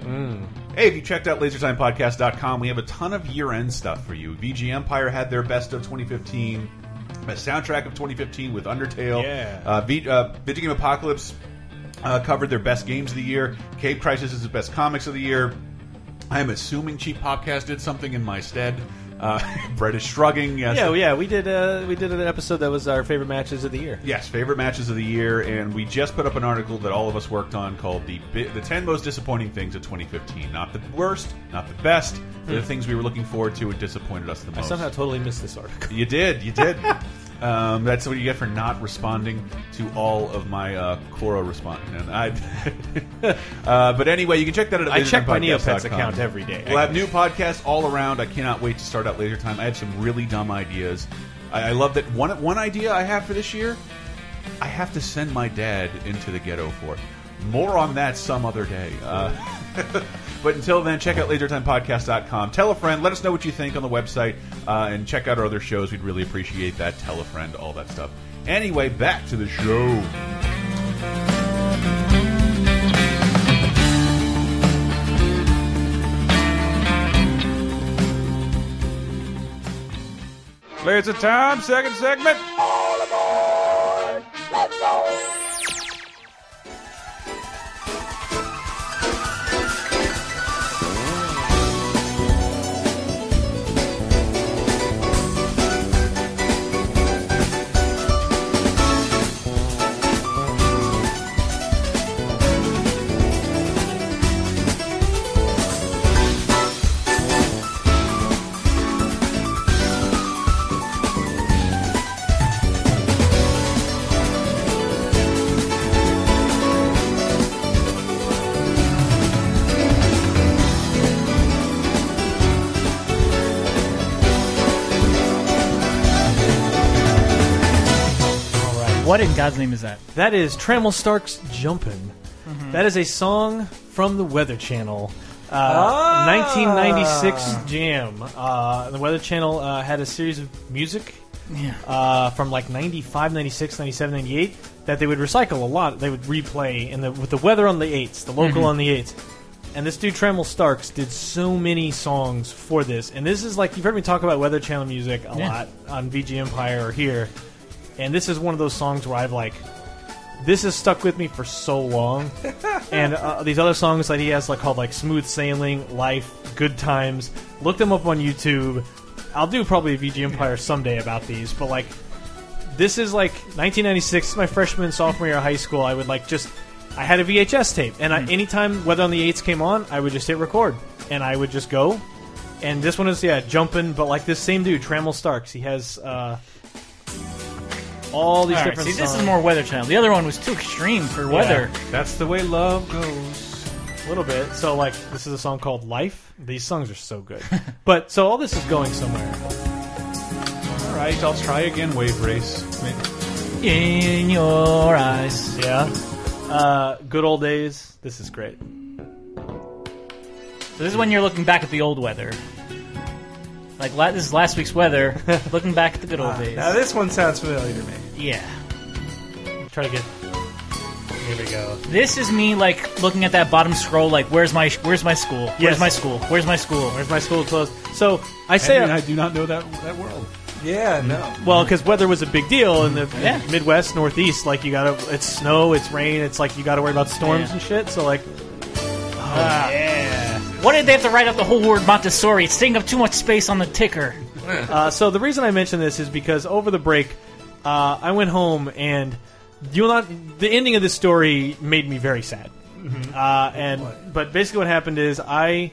Hey, if you checked out LaserTimePodcast.com, we have a ton of year-end stuff for you. VG Empire had their best of 2015, best soundtrack of 2015 with Undertale. Yeah. Uh, v, uh, Video Game Apocalypse uh, covered their best games of the year. Cape Crisis is the best comics of the year. I'm assuming Cheap Podcast did something in my stead. Uh, Brett is shrugging. Yes. Yeah, yeah, we did. Uh, we did an episode that was our favorite matches of the year. Yes, favorite matches of the year, and we just put up an article that all of us worked on called the the ten most disappointing things of 2015. Not the worst, not the best, the things we were looking forward to and disappointed us the most. I somehow totally missed this article. You did, you did. um, that's what you get for not responding to all of my uh, Coro response. And I, uh, but anyway, you can check that out. At I check my. Neopets account every day. We'll have new podcasts all around. I cannot wait to start out Laser Time. I have some really dumb ideas. I, I love that one one idea I have for this year. I have to send my dad into the ghetto for. More on that some other day. Uh, but until then, check out lasertimepodcast.com. Tell a friend. Let us know what you think on the website. Uh, and check out our other shows. We'd really appreciate that. Tell a friend, all that stuff. Anyway, back to the show. Laser time, second segment. What in God's name is that? That is Trammell Stark's Jumpin'. That is a song from the Weather Channel. Uh, 1996 jam. Uh, the Weather Channel uh, had a series of music Yeah. uh, from like 95, 96, 97, 98 that they would recycle a lot. They would replay in the with the weather on the eights, the local on the eights. And this dude Trammell Starks did so many songs for this. And this is like you've heard me talk about Weather Channel music a Yeah. lot on VGMpire or here. And this is one of those songs where I've like this has stuck with me for so long. and uh, these other songs that he has like called like Smooth Sailing, Life, Good Times. Look them up on YouTube. I'll do probably a VGMpire someday about these, but like this is like 1996, my freshman sophomore year of high school. I would like just I had a VHS tape, and I, anytime Weather on the Eights came on, I would just hit record, and I would just go. And this one is yeah jumping, but like this same dude, Trammell Starks. He has uh, all these All right, different. see, this is more Weather Channel. The other one was too extreme for weather. That's the way love goes. a little bit. So like this is a song called Life. These songs are so good. but so all this is going somewhere. All right, I'll try again. Wave race. In your eyes. Yeah. Uh, good old days. This is great. So this is when you're looking back at the old weather. Like la- this is last week's weather. looking back at the good old days. Now this one sounds familiar to me. Yeah. Try to get. Here we go. This is me like looking at that bottom scroll. Like, where's my where's my school? Where's Yes. my school? Where's my school? Where's my school closed? So I say, I, I do not know that that world. Yeah, mm. no. well, because weather was a big deal in the Yeah. Midwest, Northeast. Like you gotta, it's snow, it's rain, it's like you gotta worry about storms Yeah. and shit. So like, ah. Ah. yeah. What did they have to write up the whole word Montessori? It's taking up too much space on the ticker. Uh, so the reason I mention this is because over the break, uh, I went home and you'll not. The ending of this story made me very sad. Uh, and but basically, what happened is I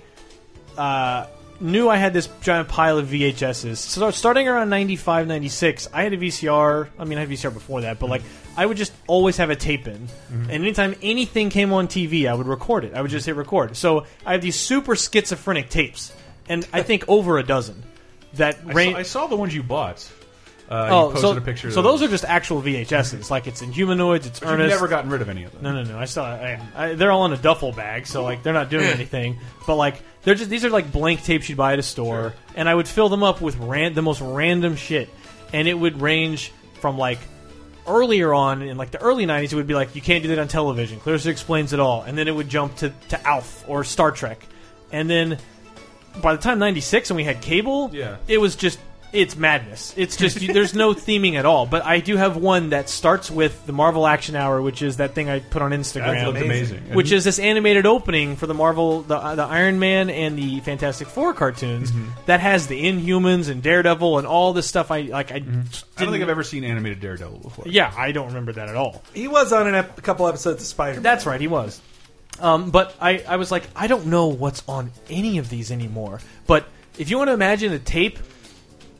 uh, knew I had this giant pile of VHSs. So starting around 95, 96, I had a VCR. I mean, I had a VCR before that, but like I would just always have a tape in, and anytime anything came on TV, I would record it. I would just hit record. So I have these super schizophrenic tapes, and I think over a dozen that I ran. saw, I saw the ones you bought. Uh, Oh, you posted so, a picture. so of those are just actual VHSs. Like it's Inhumanoids, it's Ernest. You've never gotten rid of any of them. No, no, no. I still, I, I, they're all in a duffel bag, so like they're not doing anything. But like they're just these are like blank tapes you'd buy at a store, and I would fill them up with ran- the most random shit, and it would range from like earlier on in like the early '90s, it would be like you can't do that on television. Clarissa explains it all, and then it would jump to to Alf or Star Trek, and then by the time '96 and we had cable, Yeah. it was just. It's madness. It's just you- there's no theming at all. But I do have one that starts with the Marvel Action Hour, which is that thing I put on Instagram That looked amazing. And which is this animated opening for the Marvel, the, uh, the Iron Man and the Fantastic Four cartoons Mm-hmm. that has the Inhumans and Daredevil and all this stuff. I like. I, I don't think I've ever seen animated Daredevil before. Yeah, I don't remember that at all. He was on an ep- a couple episodes of Spider. Man. That's right, he was. Um, but I, I was like, I don't know what's on any of these anymore. But if you want to imagine a tape,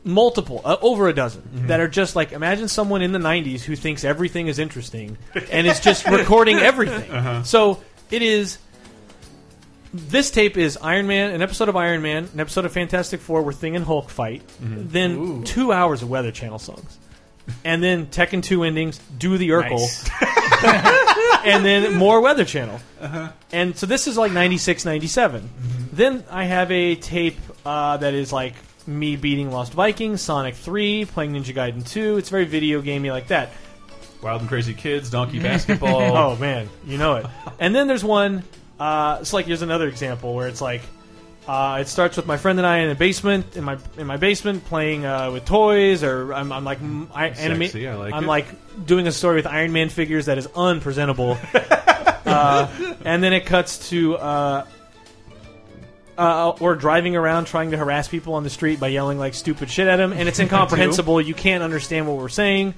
multiple, uh, over a dozen, mm-hmm. that are just like, imagine someone in the 90s who thinks everything is interesting and is just recording everything. Uh-huh. So it is. This tape is Iron Man, an episode of Iron Man, an episode of Fantastic Four where Thing and Hulk fight, mm-hmm. then two hours of Weather Channel songs, and then Tekken 2 endings, Do the Urkel, Nice. and then more Weather Channel. Uh-huh. And so this is like 96, 97. Mm-hmm. Then I have a tape uh, that is like me beating Lost Vikings, Sonic 3, playing Ninja Gaiden 2. It's very video gamey like that. Wild and Crazy Kids, Donkey Basketball. Oh man, you know it. And then there's one. Uh, it's like here's another example where it's like uh, it starts with my friend and I in the basement in my in my basement playing uh, with toys, or I'm, I'm like I, Sexy, I like I'm it. like doing a story with Iron Man figures that is unpresentable. uh, and then it cuts to. Uh, or driving around trying to harass people on the street by yelling like stupid shit at them, and it's incomprehensible. you can't understand what we're saying.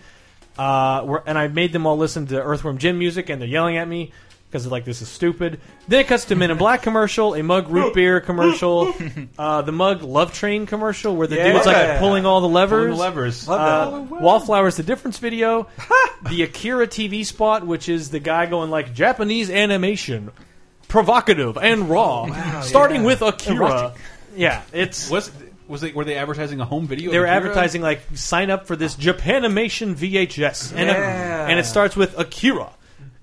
Uh, we're, and I made them all listen to Earthworm Jim music, and they're yelling at me because they're like, "This is stupid." Then it cuts to Men in Black commercial, a mug root beer commercial, uh, the mug Love Train commercial where the Yeah. dude's like pulling all the levers. Pulling the levers. Uh, Wallflowers, the difference video, the Akira TV spot, which is the guy going like Japanese animation, provocative and raw, starting with Akira. Yeah, it's Was was they were they advertising a home video? they were Akira? advertising like sign up for this Japanimation VHS, and, Yeah. and it starts with Akira,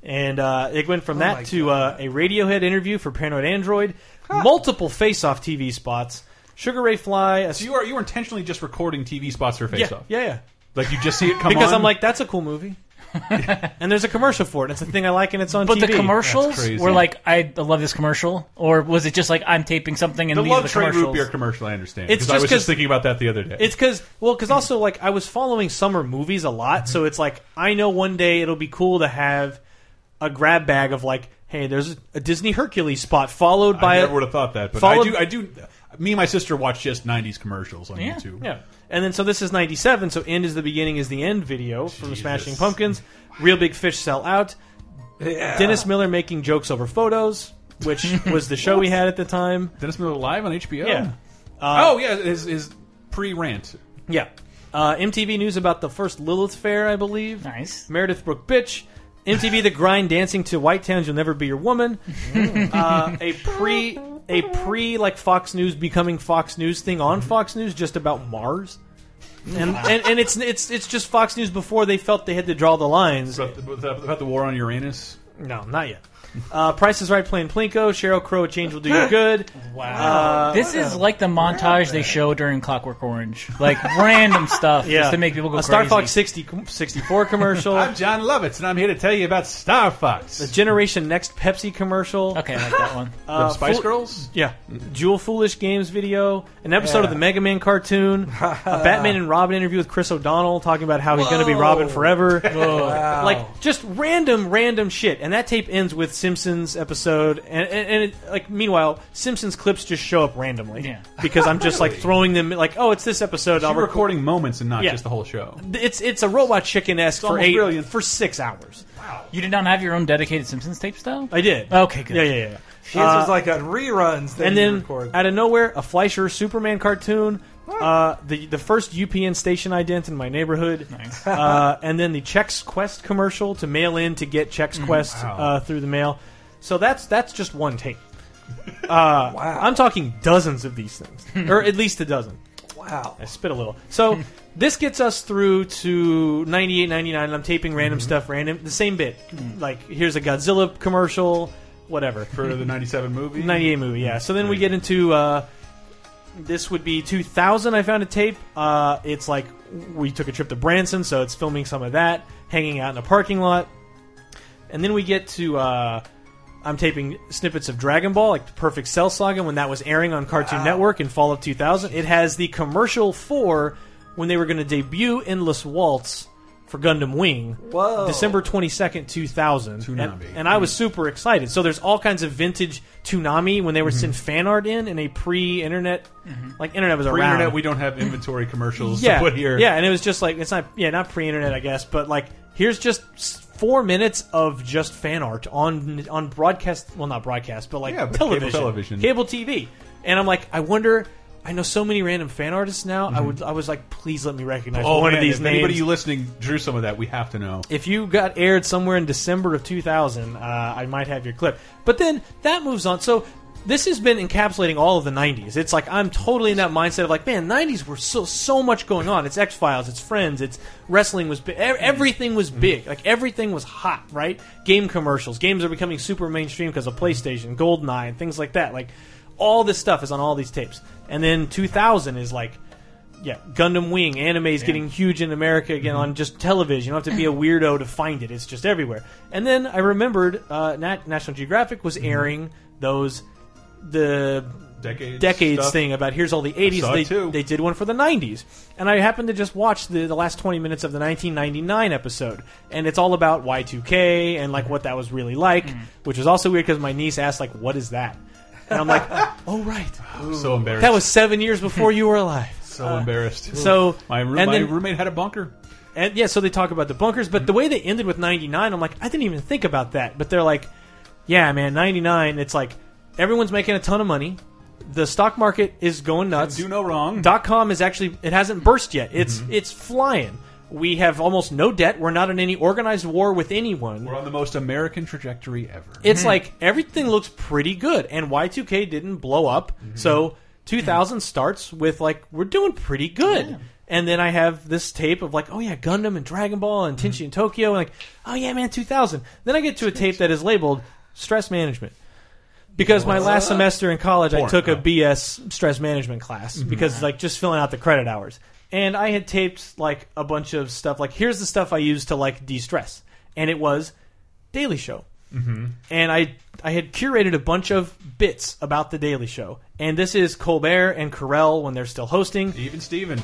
and uh, it went from Oh that to uh, a Radiohead interview for Paranoid Android, multiple face-off TV spots, Sugar Ray Fly, a So you are you were intentionally just recording TV spots for Face yeah, Off. yeah, yeah. Like you just see it come because on. I'm like, that's a cool movie. and there's a commercial for it. It's a thing I like, and it's on But TV. the commercials That's crazy. were like, I love this commercial, or was it just like I'm taping something and the these Love are the Train root beer commercial. I understand. It's because I just was 'cause- just thinking about that the other day. It's because well, because also like I was following summer movies a lot, mm-hmm. so it's like I know one day it'll be cool to have a grab bag of like, hey, there's a Disney Hercules spot followed by I a, never would have thought that, but followed- I do. I do. Me and my sister watch just '90s commercials on Yeah. YouTube. yeah, and then so this is '97, so end is the beginning is the end video from Jesus. Smashing Pumpkins. Real big fish sell out. Yeah. Dennis Miller making jokes over photos, which was the show we had at the time. Dennis Miller live on HBO. Yeah. oh yeah, his, his pre-rant. Yeah. Uh, MTV News about the first Lilith Fair, I believe. Nice. Meredith Brooks Bitch. MTV The Grind dancing to White Towns You'll Never Be Your Woman. uh, a pre a pre like Fox News becoming Fox News thing on Fox News just about Mars. And, and and it's it's it's just Fox News before they felt they had to draw the lines. About the, about the war on Uranus. No, not yet. Uh, Price is Right playing Plinko. Sheryl Crow, A Change Will Do You Good. Wow. this is like the montage they show during Clockwork Orange, like random stuff Yeah. just to make people go a Star crazy. Fox 60, 64 commercial. I'm Jon Lovitz, and I'm here to tell you about Star Fox. the Generation Next Pepsi commercial. Okay, I like that one. the Uh, Spice Fool- Girls. Yeah, Jewel Foolish Games video, an episode of the Mega Man cartoon, a Batman and Robin interview with Chris O'Donnell talking about how he's going to be Robin forever. Wow. Like just random, random shit. And that tape ends with Simpsons episode, and, and, and it, like meanwhile, Simpsons clips just show up randomly. Yeah. because I'm just like throwing them like, oh, it's this episode. I'll You're record. recording moments and not Yeah. just the whole show. It's it's a robot chicken esque for almost eight brilliant. for six hours. Wow. You did not have your own dedicated Simpsons tapes, though. I did. Okay, good. Yeah, yeah, yeah. His was uh, like on reruns. That and you then record. out of nowhere, a Fleischer Superman cartoon. Uh, the the first UPN station ident in my neighborhood, Nice. uh, and then the Chex Quest commercial to mail in to get Chex Mm, Quest wow. uh, through the mail. So that's that's just one tape. Uh, Wow. I'm talking dozens of these things, or at least a dozen. wow. I spit a little. So this gets us through to 98, 99. And I'm taping random Mm-hmm. stuff, random the same bit. Like here's a Godzilla commercial, whatever. For the 97 movie? 98 movie, yeah. So then we get into uh, this would be 2000. I found a tape. Uh, it's like we took a trip to Branson, so it's filming some of that, hanging out in a parking lot, and then we get to. Uh, I'm taping snippets of Dragon Ball, like the Perfect Cell Saga, when that was airing on Cartoon Network in fall of 2000. It has the commercial for when they were going to debut Endless Waltz for Gundam Wing, Whoa. December 22nd, 2000. And, Toonami. and I was super excited. So there's all kinds of vintage Toonami when they were sending mm-hmm. fan art in in a pre-internet, mm-hmm. like internet was around. Pre-internet, we don't have inventory commercials yeah, to put here. yeah, and it was just like it's not yeah not pre-internet I guess, but like here's just four minutes of just fan art on on broadcast. Well, not broadcast, but like Yeah, but cable television, television. cable TV. And I'm like, I wonder. I know so many random fan artists now. I mhm. would. I was like, please let me recognize Oh, one man, of these if names. anybody you listening drew some of that, we have to know. if you got aired somewhere in December of 2000, uh, I might have your clip. But then that moves on. So this has been encapsulating all of the 90s. It's like I'm totally in that mindset of like, man, 90s were so so much going on. It's X Files, it's Friends, it's wrestling was big. Mm-hmm. Everything was mm-hmm. big. Like everything was hot, right? Game commercials. Games are becoming super mainstream because of PlayStation, GoldenEye, and things like that. Like all this stuff is on all these tapes. And then 2000 is like yeah, Gundam Wing anime is getting huge in America again mm-hmm. on just television. You don't have to be a weirdo to find it; it's just everywhere. And then I remembered uh, Nat- National Geographic was mm-hmm. airing those the Decades, stuff. thing about here's all the 80s. saw They, too. they did one for the 90s, and I happened to just watch the the last 20 minutes of the 1999 episode, and it's all about Y2K and like mm-hmm. what that was really like, which was also weird because my niece asked like, "What is that?" And I'm like, "Oh right, So embarrassed. that was seven years before you were alive." so embarrassed. So my, room, and my then- roommate had a bunker. And yeah, so they talk about the bunkers, but the way they ended with 99, I'm like, I didn't even think about that. But they're like, yeah, man, 99, it's like everyone's making a ton of money. The stock market is going nuts. Do no wrong. Dot com is actually it hasn't burst yet. It's mm-hmm. it's flying. We have almost no debt. We're not in any organized war with anyone. We're on the most American trajectory ever. It's mm-hmm. like everything looks pretty good, and Y2K didn't blow up. Mm-hmm. So 2000 starts with like we're doing pretty good. And then I have this tape of like, oh yeah, Gundam and Dragon Ball and mm-hmm. Tenchi and Tokyo, and like, oh yeah, man, 2000. Then I get to a tape that is labeled stress management. Because my last semester in college, I took a. BS stress management class because like just filling out the credit hours, and I had taped like a bunch of stuff. Like here's the stuff I use to like de-stress, and it was Daily Show and I I had curated a bunch of bits about the Daily Show, and this is Colbert and Carell when they're still hosting. Even Steven.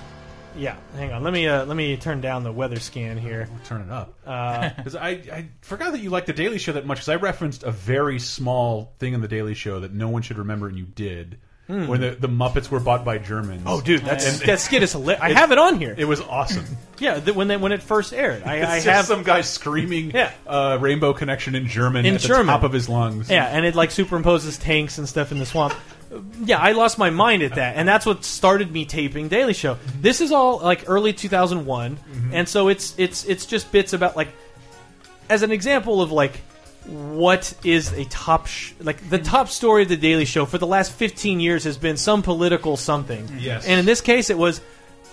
Yeah, hang on, let me uh, let me turn down the weather scan here. Turn it up. Uh, Because I, I forgot that you liked the Daily Show that much. Because I referenced a very small thing in the Daily Show that no one should remember, and you did. When the, the Muppets were bought by Germans. Hmm. oh, dude, that's that skit is hilarious. I have it on here. It was awesome. yeah, th- when they, when it first aired, I, I have some guy screaming Yeah. uh, Rainbow Connection in German In at the top of his lungs. Yeah, and it like superimposes tanks and stuff in the swamp. Yeah, I lost my mind at that, and that's what started me taping Daily Show. This is all like early 2001, and so it's it's it's just bits about like as an example of like what is a top sh- like the top story of the Daily Show for the last 15 years has been some political something. Yes. and in this case, it was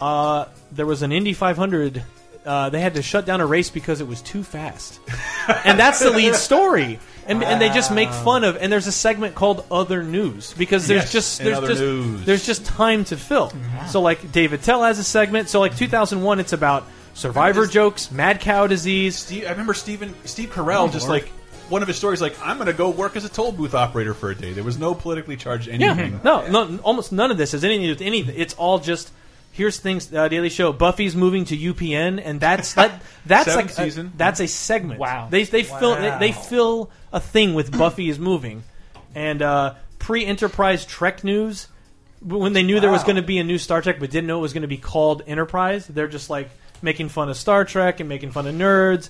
uh, there was an Indy 500. Uh, they had to shut down a race because it was too fast, and that's the lead story. And, and they just make fun of. And there's a segment called "Other News" because there's Yes, just there's just news. there's just time to fill. So like Dave Attell has a segment. So like 2001, it's about survivor Is- jokes, mad cow disease. Steve, I remember Stephen Steve Carell just like one of his stories like I'm going to go work as a toll booth operator for a day. There was no politically charged anything. Yeah. No, no, almost none of this has anything to do with anything. It's all just here's things. Uh, Daily Show. Buffy's moving to UPN, and that's that. That's Seventh like a- that's a segment. Wow. They they fill they, they fill a thing with Buffy is moving, and uh, pre Enterprise Trek news. When they knew there was going to be a new Star Trek, but didn't know it was going to be called Enterprise, they're just like making fun of Star Trek and making fun of nerds.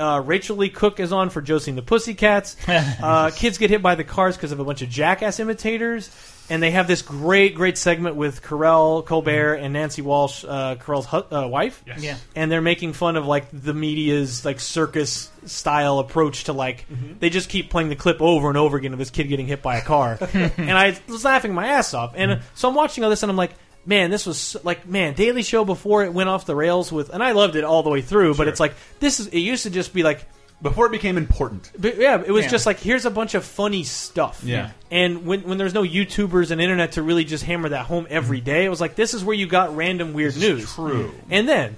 Uh, Rachael Leigh Cook is on for Josie and the Pussycats. Uh, kids get hit by the cars because of a bunch of jackass imitators. And they have this great, great segment with Carell, Colbert, and Nancy Walls, uh, Carell's hu- uh, wife. Yes. Yeah. And they're making fun of like the media's like circus style approach to like they just keep playing the clip over and over again of this kid getting hit by a car. and I was laughing my ass off. And uh, so I'm watching all this and I'm like, man, this was like man, Daily Show before it went off the rails with, and I loved it all the way through. But Sure. it's like this is it used to just be like. Before it became important. But yeah, it was Yeah. just like here's a bunch of funny stuff. Yeah. And when when there's no YouTubers and internet to really just hammer that home every day, it was like this is where you got random weird news. true. And then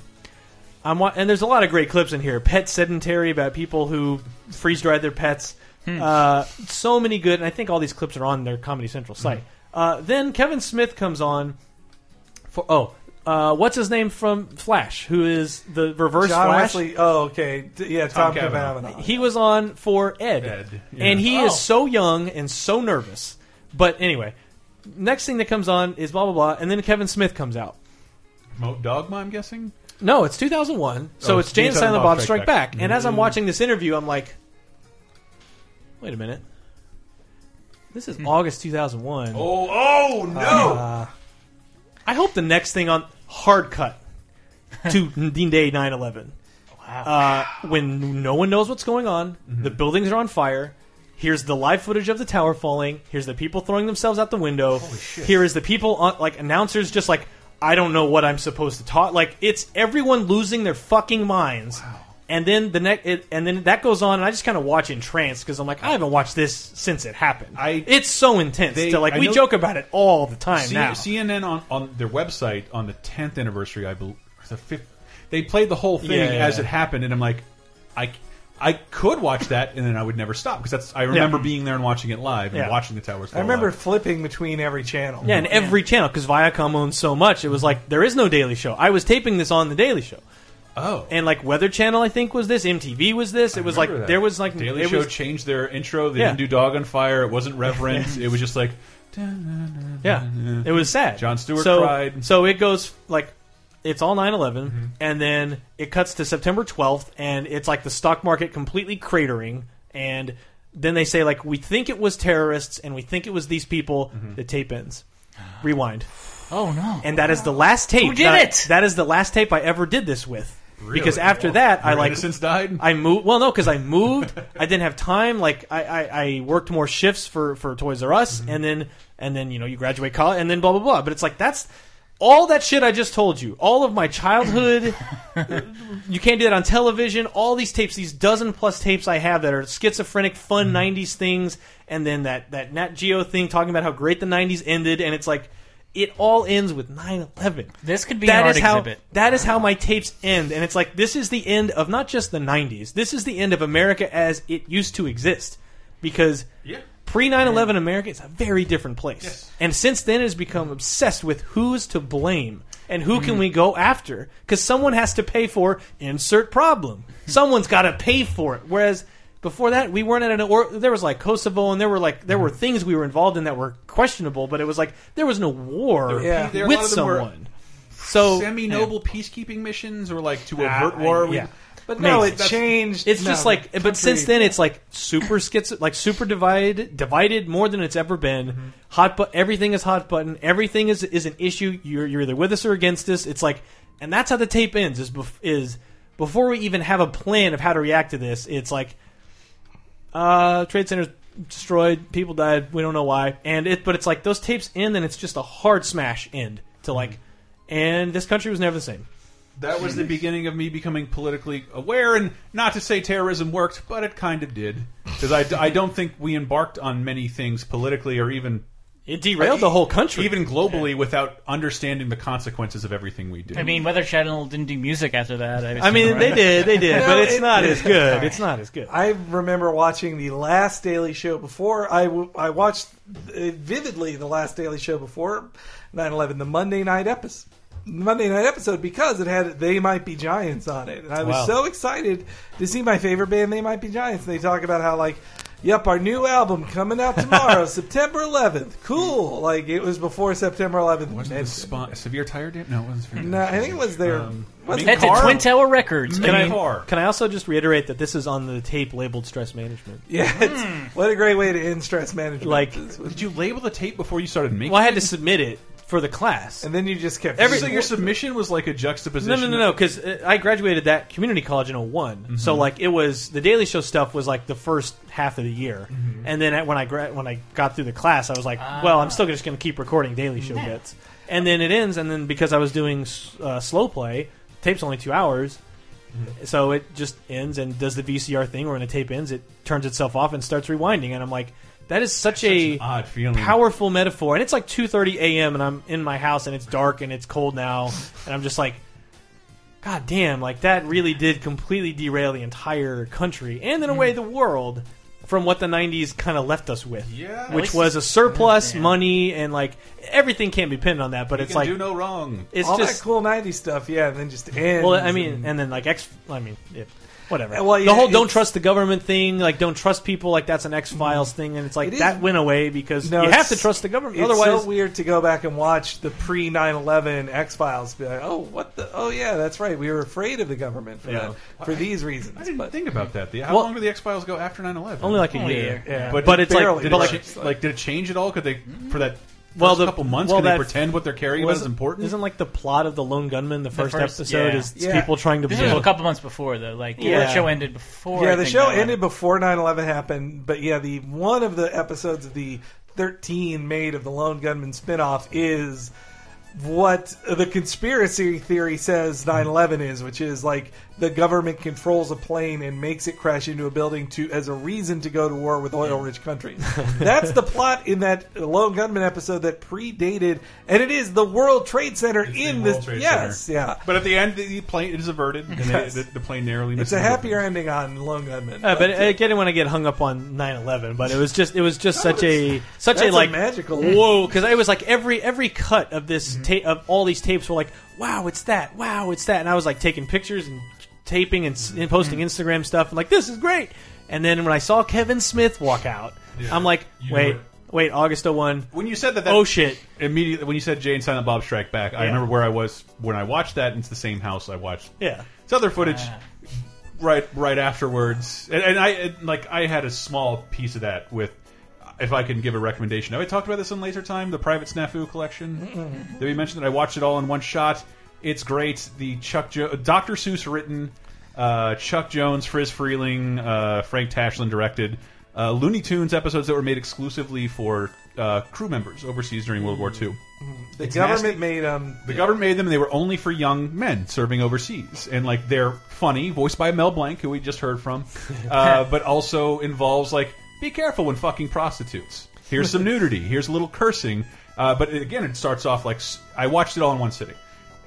I'm wa- and there's a lot of great clips in here. Pet Sematary about people who freeze dried their pets. Uh, so many good, and I think all these clips are on their Comedy Central site. Uh, then Kevin Smith comes on for oh. Uh, what's his name from Flash? Who is the reverse John Flash? Wesley. Oh, okay. D- Yeah, Tom, Tom Cavanagh. Cavanagh. He was on for Ed, Ed, yeah. and he Oh. is so young and so nervous. But anyway, next thing that comes on is blah blah blah, and then Kevin Smith comes out. Mo- Dogma, I'm guessing. No, it's 2001, so Oh, it's Jane Jane Silent Silent Bob Bob Strike Strike Back. Back. And as I'm Mm. watching this interview, I'm like, wait a minute, this is August 2001. Oh, oh no! I hope the next thing on hard cut to Dean Day 9/11. Uh, when no one knows what's going on, the buildings are on fire. Here's the live footage of the tower falling. Here's the people throwing themselves out the window. Here is the people on, like announcers just like I don't know what I'm supposed to talk. Like it's everyone losing their fucking minds. And then the next, and then that goes on, and I just kind of watch entranced because I'm like, I haven't watched this since it happened. I- it's so intense. They- to like I we know- joke about it all the time C- now. CNN on, on their website on the 10th anniversary, I believe, the fifth, they played the whole thing Yeah, yeah, as yeah. it happened, and I'm like, I, I could watch that, and then I would never stop because that's I remember being there and watching it live and Yeah. watching the towers. I remember live. flipping between every channel. Yeah, and every channel because Viacom owns so much. It was like there is no Daily Show. I was taping this on the Daily Show, Oh, and like Weather Channel, I think was this. MTV was this. It was like that. there was like Daily Show was- changed their intro. They Yeah. didn't do Dog on Fire. It wasn't reverent. it was just like yeah, it was sad. Jon Stewart so, cried. So it goes like it's all 9/11, Mm-hmm. and then it cuts to September 12th, and it's like the stock market completely cratering, and then they say like we think it was terrorists, and we think it was these people. Mm-hmm. The tape ends. Rewind. Oh no! and that is the last tape. Who did that it? that is the last tape I ever did this with. Because Really? after that, I like since died? I moved. Well, no, because I moved. I didn't have time. Like I, I, I worked more shifts for for Toys R Us, Mm-hmm. and then and then you know you graduate college, and then blah blah blah. But it's like that's all that shit I just told you. All of my childhood. you can't do that on television. All these tapes, these dozen plus tapes I have that are schizophrenic, fun Mm-hmm. '90s things, and then that that Nat Geo thing talking about how great the '90s ended, and it's like. It all ends with 9/11. This could be That an art how exhibit. that is how my tapes end, and it's like this is the end of not just the '90s. This is the end of America as it used to exist, because Yeah. pre 9/11 America is a very different place, Yes. and since then it has become obsessed with who's to blame and who can mm-hmm. we go after, because someone has to pay for insert problem. Someone's got to pay for it, whereas. Before that, we weren't at an or there was like Kosovo, and there were like there were Mm-hmm. things we were involved in that were questionable, but it was like there was no war Yeah. There- a with of them were someone. So Semi-noble peacekeeping missions, or like to Ah, avert war. We- yeah. But no, Maybe. it changed. It's no, just like, but since then, it's like super schizo, like super divided, divided more than it's ever been. Hot, but everything is hot button. Everything is is an issue. You're you're either with us or against us. It's like, and that's how the tape ends. Is bef- is before we even have a plan of how to react to this. It's like, uh, trade centers destroyed, people died. We don't know why, and it. But it's like those tapes end, and it's just a hard smash end to like, and this country was never the same. That was the beginning of me becoming politically aware, and not to say terrorism worked, but it kind of did. Because I, I don't think we embarked on many things politically or even It derailed the whole country. even globally without understanding the consequences of everything we do. I mean, Weather Channel didn't do music after that. I mean, they did, they did, No, but it's it- not as good. It's not as good. I remember watching the last Daily Show before. I, I watched uh, vividly the last Daily Show before 9/11, the Monday night episode. Monday night episode because it had "They Might Be Giants" on it, and I was Wow. so excited to see my favorite band, "They Might Be Giants." They talk about how like, "Yep, our new album coming out tomorrow, September 11th." Cool. Like it was before September 11th. wasn't the spa- severe tire dam? No, it wasn't severe. No, I think it was their. Um, was That's at Carl? Twin Tower Records. Can I I, mean, car. can I also just reiterate that this is on the tape labeled stress management? Yeah, it's, what a great way to end stress management. Like- Did you label the tape before you started making? Well, I had to submit it for the class. and then you just kept Every- so your submission was like a juxtaposition. no, no, no, no. because I graduated that community college in one So like it was the Daily Show stuff was like the first half of the year, and then at- when I gra- when I got through the class, I was like, well, I'm still just going to keep recording Daily Show bits. and then it ends, and then because I was doing uh, slow play, tape's only two hours, Mm-hmm. so it just ends and does the VCR thing. Where when the tape ends, it turns itself off and starts rewinding, and I'm like, that is such a an odd feeling. powerful metaphor. And it's like 2:30 a.m. and I'm in my house and it's dark and it's cold now, and I'm just like. God damn, like that really did completely derail the entire country and in a way hmm. the world from what the 90s kind of left us with. Yeah. Which was a surplus, Yeah. money, and like everything can't be pinned on that, but You it's can like do no wrong. it's All just that cool '90s stuff, yeah, and then just ends. well, I mean, and- and then like X, I mean, yeah, whatever. Well, the whole "don't trust the government" thing, like don't trust people, like that's an X Files mm-hmm. thing, and it's like It is- that went away because No, you have to trust the government. It's Otherwise, so weird to go back and watch the pre 9/11 X Files. Be like, oh, what the? Oh, yeah, that's right. We were afraid of the government for Yeah. that, for these reasons. I didn't but think about that. The, how Well- long did the X Files go after 9/11? only like a Only year. year. Yeah. But, But, it's like, did it like, cha- like, did it change at all? Could they for that first Well, the- couple months? well, could they pretend what they're carrying about is wasn't- important? Isn't like the plot of the Lone Gunmen the first, first- episode yeah. is Yeah. people trying to This blow- was a couple months before though. Like yeah. the show ended before. yeah, I the think show ended before 9/11 happened, but yeah, the one of the episodes of the 13 made of the Lone Gunmen spinoff is what the conspiracy theory says 9/11 is, which is like the government controls a plane and makes it crash into a building to as a reason to go to war with oil-rich countries. That's the plot in that Lone Gunmen episode that predated, and it is the World Trade Center It's in this. Yes, Center. yeah. But at the end, the plane it is averted, and Yes. they, the, the plane narrowly. It's a happier building. ending on Lone Gunmen. Uh, but I get it when I get hung up on 9/11, but it was just it was just such a such that's a a like magical- whoa because it was like every every cut of this Mm-hmm. tape of all these tapes were like wow it's that wow it's that and I was like taking pictures and taping and, and posting Mm-hmm. Instagram stuff and like this is great and then when I saw Kevin Smith walk out Yeah. I'm like You wait knew wait August 01 When you said that, that oh shit immediately when you said Jay and Silent Bob Strike Back, I Yeah. remember where I was when I watched that. And it's the same house I watched. yeah It's other footage right right afterwards, and, and I and, like I had a small piece of that with. If I can give a recommendation, have I talked about this in Laser Time, the Private Snafu collection? Did we mention that I watched it all in one shot? It's great. The Chuck jo Dr. Seuss written, uh, Chuck Jones, Friz Freleng, uh, Frank Tashlin directed uh, Looney Tunes episodes that were made exclusively for uh, crew members overseas during World War II. the it's government nasty. made um The government made them, and they were only for young men serving overseas. And like they're funny, voiced by Mel Blanc, who we just heard from, uh, but also involves like be careful when fucking prostitutes. Here's some nudity. Here's a little cursing. Uh, but again, it starts off like I watched it all in one sitting,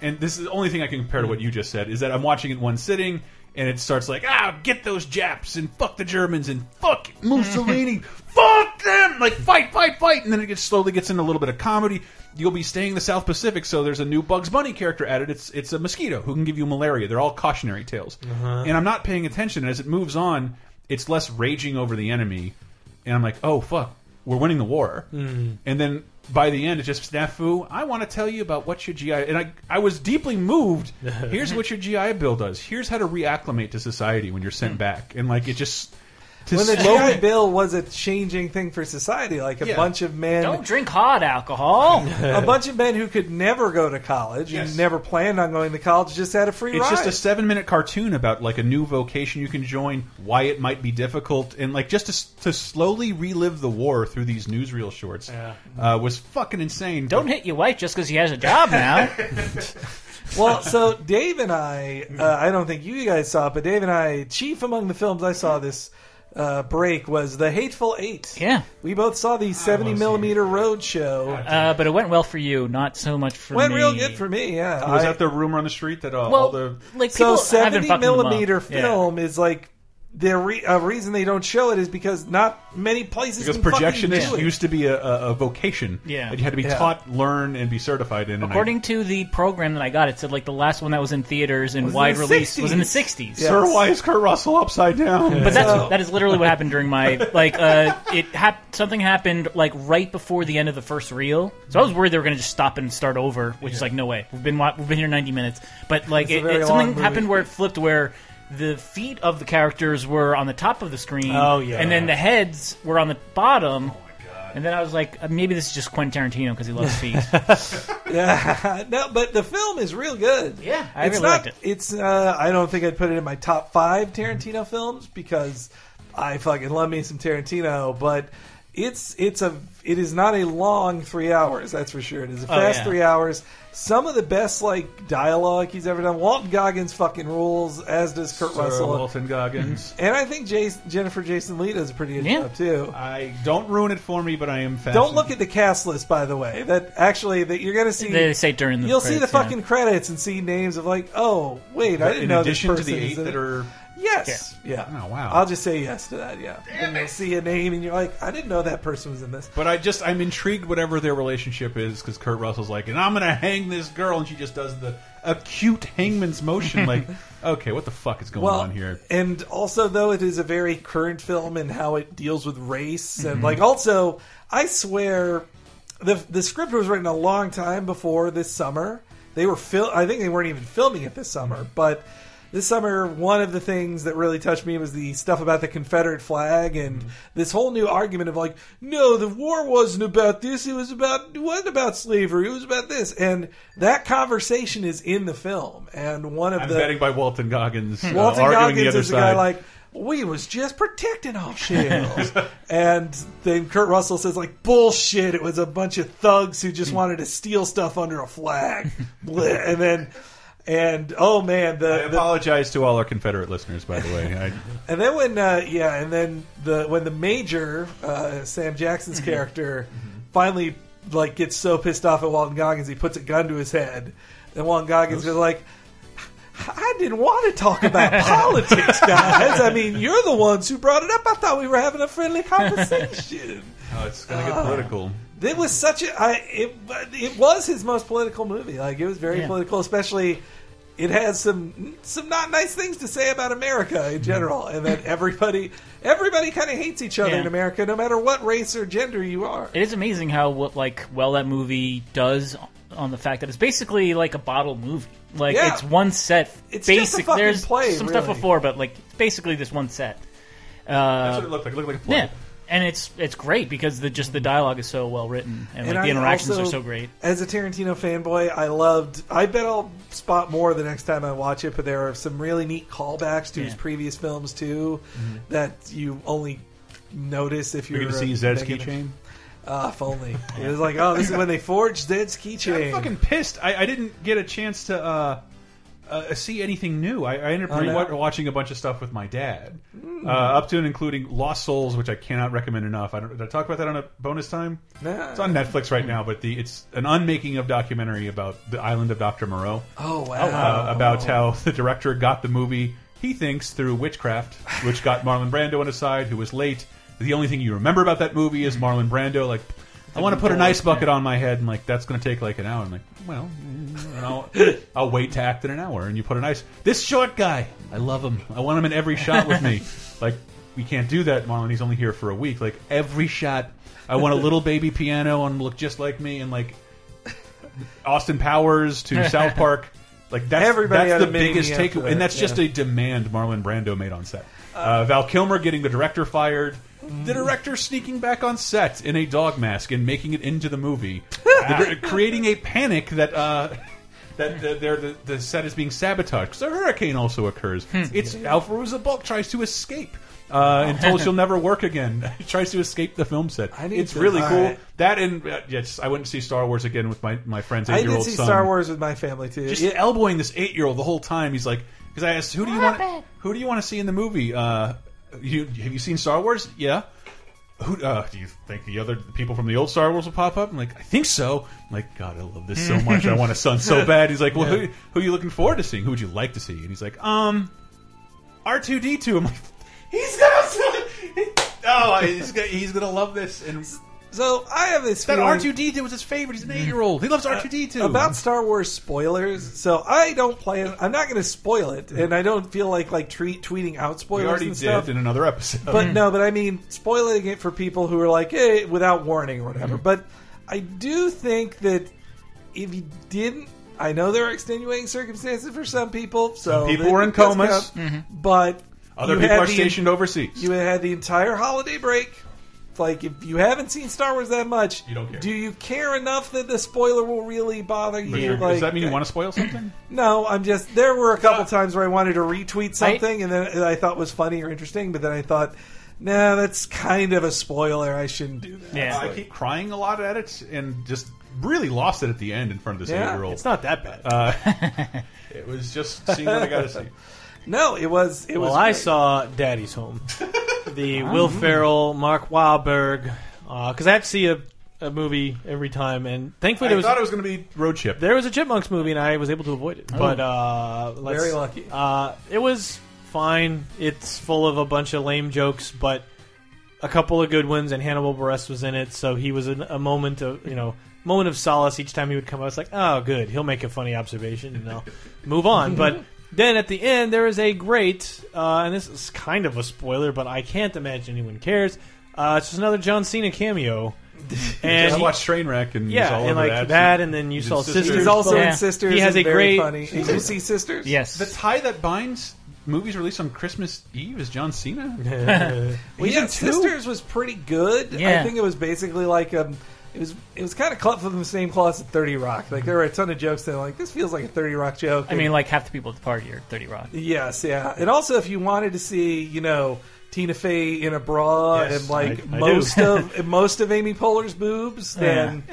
and this is the only thing I can compare to what you just said is that I'm watching it in one sitting. And it starts like, ah, get those Japs and fuck the Germans and fuck Mussolini, fuck them, like fight, fight, fight, and then it gets slowly gets into a little bit of comedy. You'll be staying in the South Pacific, so there's a new Bugs Bunny character added. It's it's a mosquito who can give you malaria. They're all cautionary tales, and I'm not paying attention. And as it moves on, it's less raging over the enemy, and I'm like, oh fuck, we're winning the war. Hmm. And then by the end, it's just snafu. I want to tell you about what your GI and I I was deeply moved. Here's what your GI Bill does. Here's how to reacclimate to society when you're sent hmm. back, and like it just. To when the slow- GI Bill was a changing thing for society, like a Yeah. bunch of men, Don't drink hot alcohol. a bunch of men who could never go to college Yes. and never planned on going to college just had a free It's ride. just a seven minute cartoon about like a new vocation you can join, why it might be difficult, and like just to, s- to slowly relive the war through these newsreel shorts uh, was fucking insane. Don't hit your wife just because she has a job now. well, so Dave and I, uh, I don't think you guys saw it, but Dave and I, chief among the films I saw this uh, break was The Hateful Eight. yeah. We both saw the 70 millimeter road show. Uh, but it went well for you, not so much for Went me. real good for me, yeah. Was I- that the rumor on the street that uh, Well, all the like so have been 70 fucking them up. millimeter Yeah. film is like the re- a reason they don't show it is because not many places because can fucking projectionists do it. used to be a, a, a vocation Yeah. that you had to be Yeah. taught, learn, and be certified in. and I- According to the program that I got, it said like the last one that was in theaters and Was in wide the release 60s. was in the 60s. Yeah. Sir, why is Kurt Russell upside down? But that's So- that is literally what happened during my like uh it hap- something happened like right before the end of the first reel. So I was worried they were going to just stop and start over, which is like no way. We've been wa- we've been here 90 minutes. But like It's a it, very it, long something movie. happened where it flipped where the feet of the characters were on the top of the screen Oh, yeah. and then the heads were on the bottom. Oh. And then I was like, uh, maybe this is just Quentin Tarantino because he loves feet. Yeah, no, but the film is real good. Yeah, I it's really not, liked it. It's uh, I don't think I'd put it in my top five Tarantino films because I fucking love me some Tarantino, but it's it's a it is not a long three hours. That's for sure. It is a Oh, fast yeah. three hours. Some of the best like dialogue he's ever done. Walton Goggins fucking rules, as does Kurt Sir Russell. Walton Goggins. And I think Jason, Jennifer Jason Leigh does a pretty good Yeah. job too. I don't ruin it for me, but I am fascinated. Don't look at the cast list, by the way. That actually that you're gonna see. They say during the You'll see the credits, yeah. fucking credits and see names of like, oh wait, I didn't in know addition this to person the eight that are. Yes, yeah. Oh, wow. I'll just say yes to that. Yeah, and you'll see a name and you're like, I didn't know that person was in this. But I just I'm intrigued whatever their relationship is because Kurt Russell's like, and I'm gonna hang this girl, and she just does the acute hangman's motion. like, okay, what the fuck is going Well, on here? and also though it is a very current film and how it deals with race and Mm-hmm. like also, I swear, the the script was written a long time before this summer. They were fil- I think they weren't even filming it this summer, but. This summer, one of the things that really touched me was the stuff about the Confederate flag and Mm-hmm. this whole new argument of like, no, the war wasn't about this. It was about it wasn't about slavery. It was about this, and that conversation is in the film. And one of I'm the betting by Walton Goggins. uh, Walton the Goggins other is a side. guy like we was just protecting our shells, and then Kurt Russell says like bullshit. It was a bunch of thugs who just wanted to steal stuff under a flag, and then and oh man, I the, the apologize to all our Confederate listeners, by the way. I, and then when uh, yeah, and then the when the major uh, Sam Jackson's Mm-hmm. character finally like gets so pissed off at Walton Goggins, he puts a gun to his head, and Walton Goggins is like. I didn't want to talk about politics, guys. I mean, you're the ones who brought it up. I thought we were having a friendly conversation. oh, it's gonna get political. It was such a. I, it, it was his most political movie. Like it was very Yeah. political, especially. It has some some not nice things to say about America in general, and that everybody everybody kind of hates each other Yeah. in America, no matter what race or gender you are. It is amazing how what, like well that movie does on the fact that it's basically like a bottle movie. Like Yeah. it's one set. It's just a basic. fucking There's play, some stuff before, but like it's basically this one set. That's Uh, what it looked like. It looked like a play. yeah, and it's it's great because the just the dialogue is so well written and, like the interactions also- are so great. As a Tarantino fanboy, I loved. I bet I'll spot more the next time I watch it. But there are some really neat callbacks to his previous films too, that you only notice if You're you're gonna see a Zed's keychain. Ah, if only. It was like, oh, this is when they forged Zed's keychain. I'm fucking pissed. I, I didn't get a chance to uh, uh, see anything new. I, I ended up Oh, no? watching a bunch of stuff with my dad, uh, up to and including Lost Souls, which I cannot recommend enough. I don't, did I talk about that on a bonus time? Nah. It's on Netflix right now, but the it's an unmaking of documentary about the island of Dr. Moreau. Oh wow! uh, about how the director got the movie, he thinks, through witchcraft, which got Marlon Brando on his side, who was late. The only thing you remember about that movie is Marlon Brando, like, I want to put an ice bucket on my head, and like that's going to take like an hour. I'm like, well, mm, and I'll, I'll wait to act in an hour, and you put an ice. This short guy, I love him. I want him in every shot with me. like, we can't do that, Marlon. He's only here for a week. Like every shot, I want a little baby piano and look just like me, and like Austin Powers to South Park. Like that's Everybody that's the biggest takeaway, and that's just a demand Marlon Brando made on set. Uh, Val Kilmer getting the director fired, the director sneaking back on set in a dog mask and making it into the movie, The creating a panic that. Uh, that the, the, the set is being sabotaged because a hurricane also occurs. It's Fairuza Balk tries to escape uh, and told she'll never work again. tries to escape the film set. I need It's to- really all cool. right. That and uh, yes, I went to see Star Wars again with my my friend's I eight year did old see son Star Wars with my family too. just elbowing this eight year old the whole time. He's like, because I asked, who do you want? Who do you want to see in the movie? Uh, you have you seen Star Wars? Yeah. Who uh, do you think the other people from the old Star Wars will pop up? I'm like, I think so. I'm like, God, I love this so much. I want a son so bad. He's like, well, who, who are you looking forward to seeing? Who would you like to see? And he's like, um, R two D two. I'm like, he's gonna, oh, he's gonna, he's gonna love this. And So I have this that feeling R two D two was his favorite. He's an eight year old. He loves R two D two. about Star Wars spoilers. So I don't plan. I'm not going to spoil it, and I don't feel like like tweet, tweeting out we spoilers already and did stuff. in another episode. But mm. no, but I mean spoiling it for people who are like, hey, without warning or Mm-hmm. whatever. But I do think that if you didn't, I know there are extenuating circumstances for some people. So Some people that were in does comas. count. Mm-hmm. but Other you people had are the- stationed overseas. You had the entire holiday break. Like if you haven't seen Star Wars that much, You don't care. Do you care enough that the spoiler will really bother But you? you're- Like, does that mean you want to spoil something? No, I'm just. There were a couple times where I wanted to retweet something, and then I thought was funny or interesting, but then I thought Nah, that's kind of a spoiler. I shouldn't do that. Yeah. I keep crying a lot at it and just really lost it at the end in front of this Yeah, eight-year-old. It's not that bad. Uh, it was just seeing what I got to see. No, it was. It well, was. I great. saw Daddy's Home, the Will Ferrell, Mark Wahlberg, because I have to see a, a movie every time, and thankfully I there was thought it was going to be Road Chip. there was a Chipmunks movie, and I was able to avoid it. But uh, let's- Very lucky. Uh, it was fine. It's full of a bunch of lame jokes, but a couple of good ones, and Hannibal Buress was in it, so he was a, a moment of you know moment of solace each time he would come out. It's like, oh, good, he'll make a funny observation, and I'll move on. But then at the end, there is a great, uh, and this is kind of a spoiler, but I can't imagine anyone cares. Uh, it's just another John Cena cameo, and I he- watched Trainwreck and yeah, all and like that. that, and then you saw Sisters. Sisters. He's also Yeah. in Sisters. He has and a very great- funny. Did you see Sisters? Yes. The tie that binds movies released on Christmas Eve is John Cena. Well, yeah. Sisters was pretty good. Yeah. I think it was basically like um, it was it was kind of cut from the same cloth as Thirty Rock. Like there were a ton of jokes that like this feels like a Thirty Rock joke. I mean, like half the people at the party are 30 Rock. yes, yeah, and also if you wanted to see, you know. Tina Fey in a bra Yes, and like I- I most do. of most of Amy Poehler's boobs, then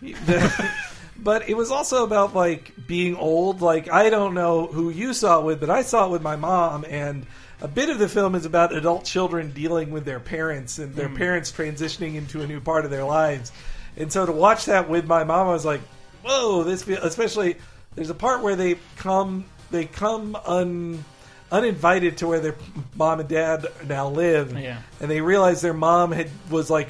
but it was also about like being old. Like I don't know who you saw it with, but I saw it with my mom, and a bit of the film is about adult children dealing with their parents and their hmm. parents transitioning into a new part of their lives. And so to watch that with my mom, I was like, "Whoa!" This feel, especially there's a part where they come they come un uninvited to where their mom and dad now live, Yeah. and they realize their mom had was like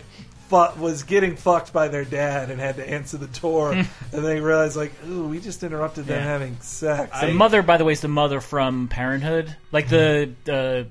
fu- was getting fucked by their dad and had to answer the door, and they realized like, ooh, we just interrupted them Yeah. having sex. The mother, by the way, is the mother from Parenthood. Like the the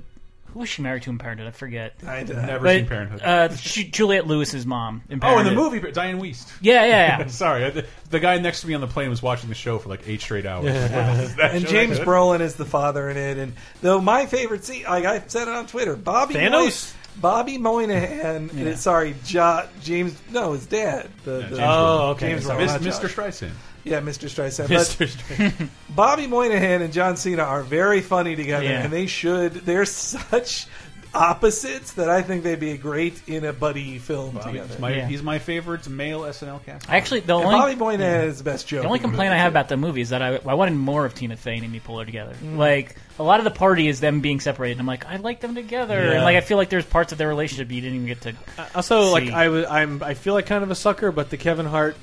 who was she married to in Parenthood? I forget. I, Never But, seen Parenthood. Uh, Ju- Juliette Lewis's mom in oh, in the movie, Dianne Wiest. Yeah, yeah, yeah. Sorry, the, the guy next to me on the plane was watching the show for like eight straight hours. Is that and James good? Brolin is the father in it. And though my favorite scene, like I said it on Twitter, Bobby Thanos? Moy- Bobby Moynihan. uh, Sorry, jo- James. No, his dad. The, the- James Oh, okay. James sorry. Mr. Streisand. Yeah, Mr. Streisand. Mr. Strange. Bobby Moynihan and John Cena are very funny together, Yeah. and they should. They're such opposites that I think they'd be great in a buddy film together. He's my, Yeah. he's my favorite male SNL cast. Actually, the And only Bobby Moynihan is the best joke. the only in complaint I have too. about the movie is that I, I wanted more of Tina Fey and Amy Poehler together. Mm. Like a lot of the party is them being separated. I'm like, I like them together, and Yeah. like I feel like there's parts of their relationship you didn't even get to. Uh, also, like See. I was, I'm, I feel like kind of a sucker, but the Kevin Hart,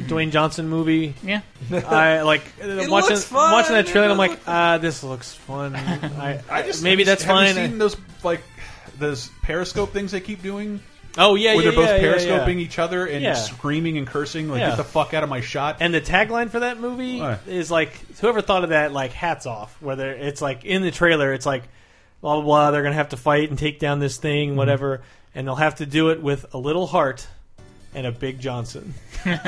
Dwayne Johnson movie, Yeah, I like watching looks fun. watching that trailer. It I'm like, ah, this looks fun. I, I just maybe that's have you fine. seen those like those Periscope things they keep doing, oh yeah, where yeah, they're both yeah, yeah, periscoping yeah. each other and Yeah. screaming and cursing, like Yeah. "Get the fuck out of my shot!" And the tagline for that movie is like, whoever thought of that, like, hats off. Whether it's like in the trailer, it's like, blah blah blah. They're gonna have to fight and take down this Mm-hmm. thing, whatever, and they'll have to do it with a little heart and a big Johnson. And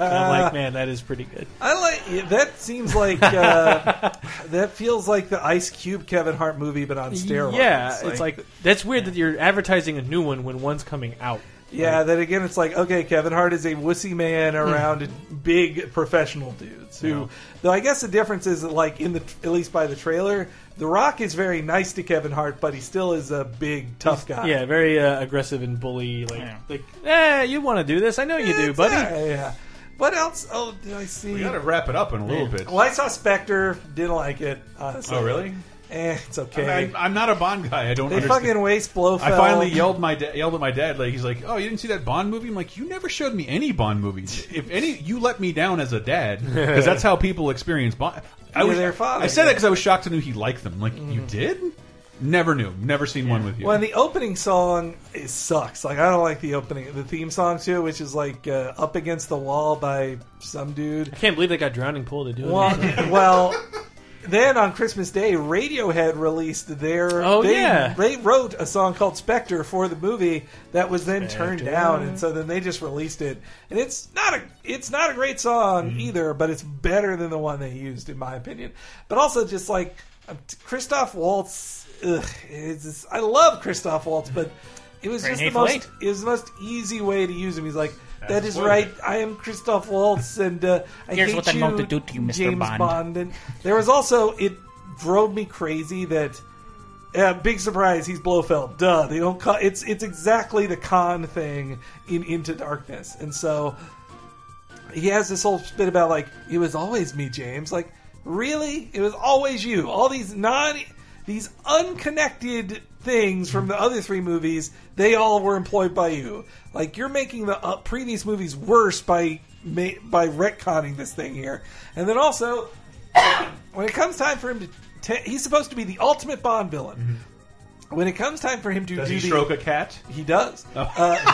I'm like, man, that is pretty good. I like that. Seems like uh, that feels like the Ice Cube Kevin Hart movie, but on steroids. Yeah, it's like that's weird that you're advertising a new one when one's coming out. yeah. Then again, it's like okay, Kevin Hart is a wussy man around big professional dudes. Who, though, I guess the difference is that, like in the at least by the trailer, The Rock is very nice to Kevin Hart, but he still is a big tough guy. Yeah, very uh, aggressive and bully. Like, Yeah. like, eh, you want to do this? I know you do, It's buddy. alright, Yeah. What else? Oh, did I see? we got to wrap it up in a little bit. Well, I saw Spectre. Didn't like it. Honestly. Oh, really? Eh, it's okay. I'm, I'm not a Bond guy. I don't. they understand. fucking waste Blofeld. I finally yelled my da- yelled at my dad. Like he's like, "Oh, you didn't see that Bond movie?" I'm like, "You never showed me any Bond movies. If any, you let me down as a dad because that's how people experience Bond." I was their father, I said that because I was shocked to know he liked them. Like you did? Never knew. Never seen one with you. Well, and the opening song it sucks. Like I don't like the opening, the theme song too, which is like uh, "Up Against the Wall" by some dude. I can't believe they got Drowning Pool to do it. Well, well, then on Christmas Day, Radiohead released their. Oh, they, yeah. they wrote a song called "Spectre" for the movie that was then turned down, and so then they just released it. And it's not a it's not a great song Mm-hmm. either, but it's better than the one they used, in my opinion. But also, just like um, Christoph Waltz, ugh, just, I love Christoph Waltz, but. It was just the most. Eight. It was the most easy way to use him. He's like, "That That's right. I am Christoph Waltz, and uh, I Here's hate what I'm you, going to do to you, Mr. James Bond." Bond. And there was also it drove me crazy that Yeah, big surprise. He's Blofeld. Duh. They don't. Cut. It's it's exactly the con thing in Into Darkness, and so he has this whole bit about like it was always me, James. Like really, it was always you. All these non, these unconnected things from the other three movies, they all were employed by you. Like you're making the uh, previous movies worse by ma- by retconning this thing here, and then also when it comes time for him to, ta- he's supposed to be the ultimate Bond villain. When it comes time for him to Does do he the, stroke a cat? he does. Uh,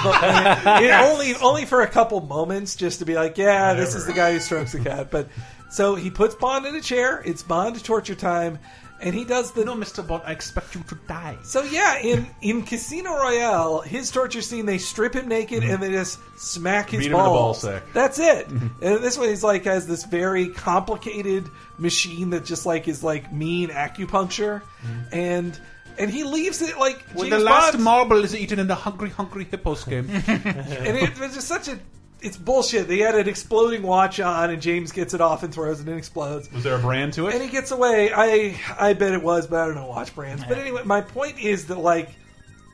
but it, it only only for a couple moments, just to be like, yeah, this is the guy who strokes a cat. But so he puts Bond in a chair. It's Bond torture time, and he does the No, Mr. Bond, I expect you to die. so yeah, in in Casino Royale, his torture scene, they strip him naked mm-hmm. and they just smack his Beat him in the balls. ball sack. That's it. Mm-hmm. and this one, he's like has this very complicated machine that just like is like mean acupuncture, mm-hmm. and and he leaves it like When James the last Bond- marble is eaten in the Hungry Hungry Hippos game. and it was just such a. It's bullshit. They had an exploding watch on, and James gets it off and throws it and it explodes. Was there a brand to it? and he gets away. I I bet it was, but I don't know watch brands. But anyway, my point is that like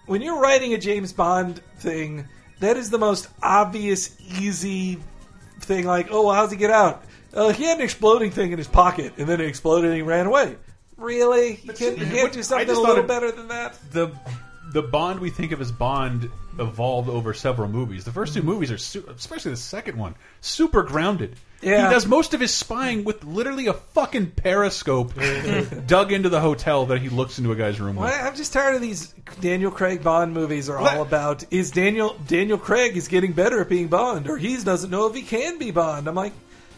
when you're writing a James Bond thing, that is the most obvious, easy thing. Like, oh, well, how's he get out? Uh, he had an exploding thing in his pocket, and then it exploded, and he ran away. Really? You can't, you can't do something a little it- better than that? the the Bond we think of as Bond evolved over several movies. The first two mm-hmm. movies are, su- especially the second one, super grounded. Yeah. He does most of his spying with literally a fucking periscope dug into the hotel that he looks into a guy's room Well, with. I'm just tired of these Daniel Craig Bond movies are all about is Daniel Daniel Craig is getting better at being Bond or he doesn't know if he can be Bond. I'm like,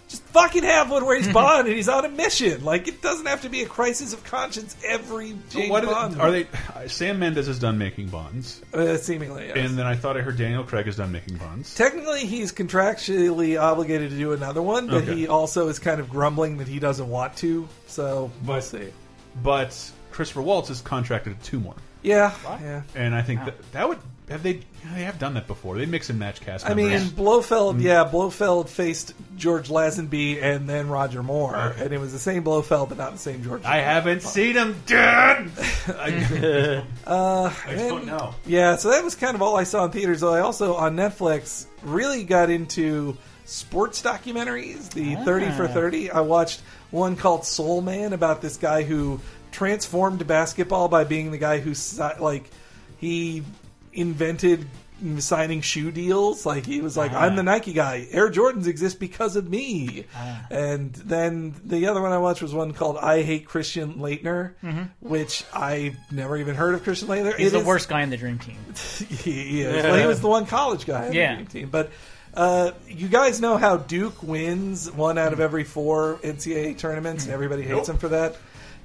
just fucking have one where he's Bond and he's on a mission. Like it doesn't have to be a crisis of conscience every James What are, Bond. they, are they? Sam Mendes is done making Bonds, Uh, seemingly, yes. and then I thought I heard Daniel Craig is done making Bonds. Technically, he's contractually obligated to do another one, but Okay. he also is kind of grumbling that he doesn't want to. So we'll see. But Christopher Waltz is contracted to two more, Yeah, yeah. and I think that that would have they they have done that before. They mix and match cast. I mean, members. Blofeld, yeah, Blofeld faced George Lazenby and then Roger Moore, and it was the same Blofeld, but not the same George. I haven't seen him, Dad. I, Uh, I just don't know. Yeah, so that was kind of all I saw in theaters. Though I also on Netflix really got into sports documentaries. The Thirty for Thirty. I watched one called Sole Man about this guy who transformed basketball by being the guy who like he invented signing shoe deals like he was like i'm the ah. nike guy air jordans exist because of me ah. and then the other one i watched was one called i hate Christian Laettner mm-hmm. which i've never even heard of Christian Laettner He's It the is- worst guy in the dream team. he is. Well, he was the one college guy on Yeah. the dream team. But uh, you guys know how Duke wins one out of every four NCAA tournaments, and mm. everybody hates him for that.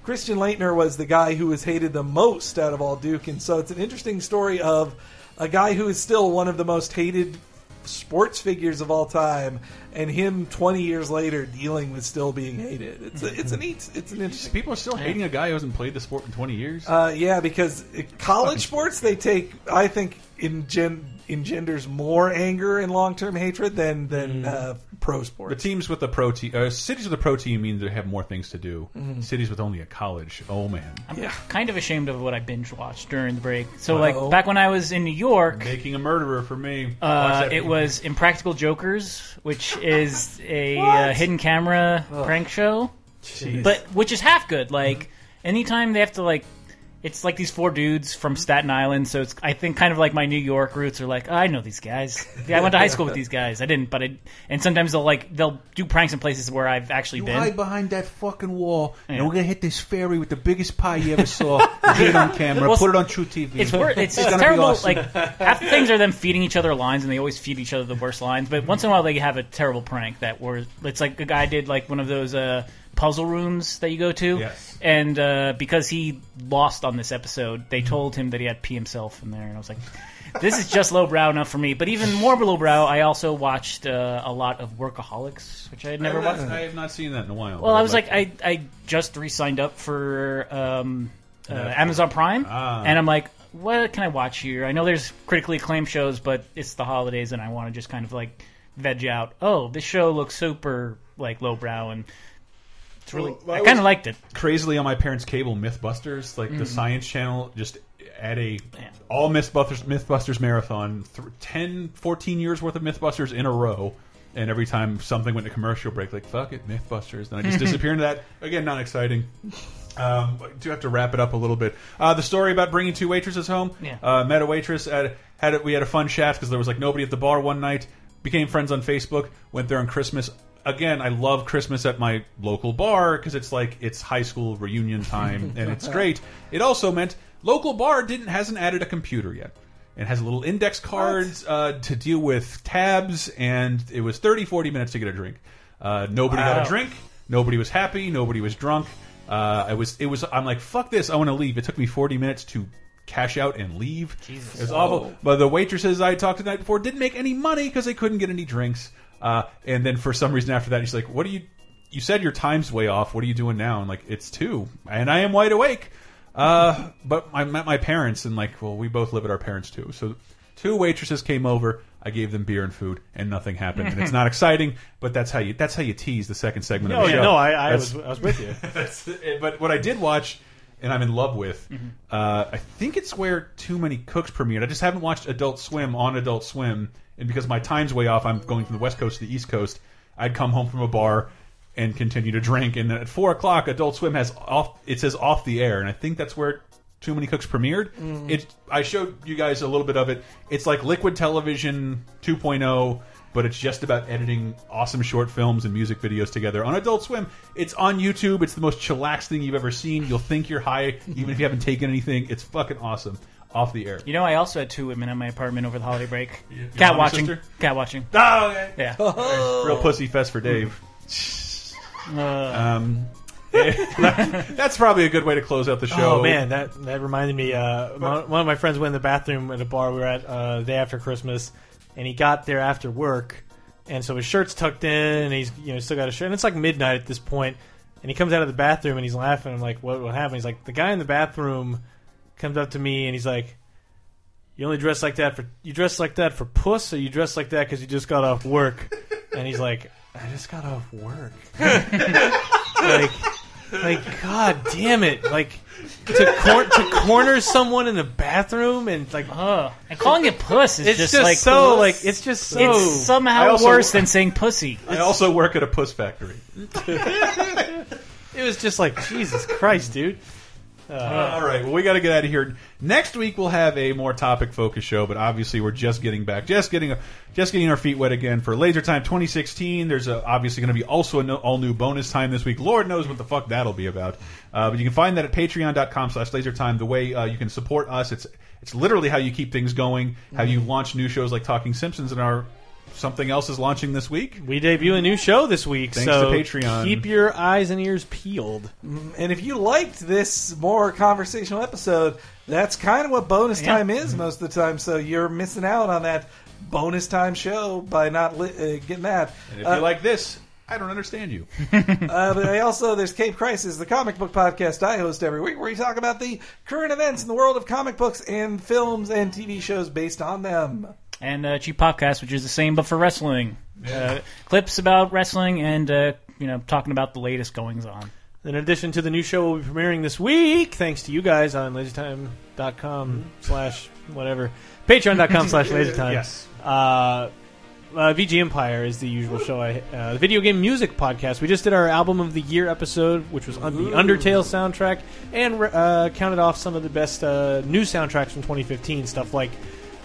Christian Laettner was the guy who was hated the most out of all Duke, and so it's an interesting story of a guy who is still one of the most hated sports figures of all time, and him 20 years later dealing with still being hated. It's a, it's a neat, it's an interesting. People are still hating a guy who hasn't played the sport in 20 years. Uh, yeah, because college sports they take, I think, engen- engenders more anger and long term hatred than than uh, pro sports. the teams with the pro team, uh, cities with the pro team mean they have more things to do. Mm-hmm. Cities with only a college, oh man, I'm yeah, Kind of ashamed of what I binge watched during the break. So, Uh-oh. like back when I was in New York, making a murderer for me. Uh, it movie. was Impractical Jokers, which is a uh, hidden camera prank show, but which is half good. Like anytime they have to like, it's like these four dudes from Staten Island. So it's I think kind of like my New York roots are like oh, I know these guys. Yeah, I went to high school with these guys. I didn't, but I and sometimes they'll like they'll do pranks in places where I've actually You been. hide behind that fucking wall, Yeah. and we're gonna hit this fairy with the biggest pie you ever saw. Get it on camera, Well, put it on truTV. It's wor- it's, it's terrible. awesome. Like half the things are them feeding each other lines, and they always feed each other the worst lines. But once in a while, they have a terrible prank that where it's like a guy did like one of those uh, puzzle rooms that you go to, Yes. and uh, because he lost on this episode, they told him that he had to pee himself in there, and I was like. This is just lowbrow enough for me, but even more lowbrow. I also watched uh, a lot of Workaholics, which I had never I watched. I have not seen that in a while. Well, I was I'd like, I, I just re-signed up for um, uh, Amazon Prime, Ah. and I'm like, what can I watch here? I know there's critically acclaimed shows, but it's the holidays, and I want to just kind of like veg out. Oh, this show looks super like lowbrow, and It's really. Well, I I kind of liked it. crazily on my parents' cable MythBusters, like Mm. the Science Channel, just at a all MythBusters MythBusters marathon, th 10, 14 years worth of MythBusters in a row. And every time something went to commercial break, like fuck it, MythBusters. Then I just disappear into that. Again, not exciting. Um, do have to wrap it up a little bit. Uh, the story about bringing two waitresses home. Yeah. Uh, met a waitress at had a, we had a fun chat because there was like nobody at the bar one night. Became friends on Facebook. Went there on Christmas. Again, I love Christmas at my local bar because it's like it's high school reunion time and it's great. It also meant local bar didn't hasn't added a computer yet. It has a little index cards uh, to deal with tabs, and it was 30, 40 minutes to get a drink. Uh, nobody got a drink. Nobody was happy. Nobody was drunk. Uh, I was. It was. I'm like, fuck this. I want to leave. It took me 40 minutes to cash out and leave. Jesus. It was awful. But the waitresses I talked to the night before didn't make any money because they couldn't get any drinks. Uh, and then for some reason after that, he's like, "What do you? You said your time's way off. What are you doing now?" And like, it's two, and I am wide awake. Uh, but I met my parents, and like, well, we both live at our parents too. So two waitresses came over. I gave them beer and food, and nothing happened. And it's not exciting, but that's how you that's how you tease the second segment No, of the yeah, show. no, I, I That's- was I was with you. that's, but what I did watch, and I'm in love with, uh, I think it's where Too Many Cooks premiered. I just haven't watched Adult Swim on Adult Swim, and because my time's way off, I'm going from the West Coast to the East Coast. I'd come home from a bar and continue to drink, and at four o'clock, Adult Swim has off. It says off the air, and I think that's where. Too many cooks premiered. Mm-hmm. It. I showed you guys a little bit of it. It's like Liquid Television 2.0, but it's just about editing awesome short films and music videos together on Adult Swim. It's on YouTube. It's the most chillax thing you've ever seen. You'll think you're high even if you haven't taken anything. It's fucking awesome. Off the air. You know, I also had two women in my apartment over the holiday break. your Cat mom and watching. sister? Cat watching. Oh, okay. Yeah. Real pussy fest for Dave. Uh, Um, that's probably a good way to close out the show. Oh man, that that reminded me. Uh, one one of my friends went in the bathroom at a bar we were at uh, the day after Christmas, and he got there after work, and so his shirt's tucked in, and he's you know still got a shirt, and it's like midnight at this point, and he comes out of the bathroom and he's laughing. I'm like, what what happened? He's like, the guy in the bathroom comes up to me and he's like. You only dress like that for you dress like that for puss, or you dress like that because you just got off work? And he's like, I just got off work. like, like, god damn it! Like to cor- to corner someone in the bathroom and like, uh, and calling it puss is it's just, just, like so like it's just so. It's I somehow also- worse than saying pussy. I also work at a puss factory. it was just like Jesus Christ, dude. All right. Well, we got to get out of here. Next week we'll have a more topic focused show, but obviously we're just getting back, just getting, just getting our feet wet again for Laser Time 2016. There's a, obviously going to be also an all new bonus time this week. Lord knows what the fuck that'll be about. Uh, but you can find that at Patreon.com/slash LaserTime. The way uh, you can support us, it's it's literally how you keep things going, how you launch new shows like Talking Simpsons and our something else is launching this week. We debut a new show this week, Thanks so to Patreon. keep your eyes and ears peeled. And if you liked this more conversational episode, that's kind of what bonus Yeah. time is most of the time. So you're missing out on that bonus time show by not li- uh, getting that. And if Uh, you like this, I don't understand you. Uh, but I also there's Cape Crisis, the comic book podcast I host every week, where we talk about the current events in the world of comic books and films and TV shows based on them. And uh, Cheap Podcast, which is the same but for wrestling. Uh, clips about wrestling and uh, you know talking about the latest goings on. In addition to the new show we'll be premiering this week, thanks to you guys on lasertime.com slash whatever, patreon.com slash lasertime. Yes. Uh, uh, VGMpire is the usual show. I uh, the video game music podcast. We just did our album of the year episode, which was on the Undertale soundtrack, and uh, counted off some of the best uh, new soundtracks from 2015. Stuff like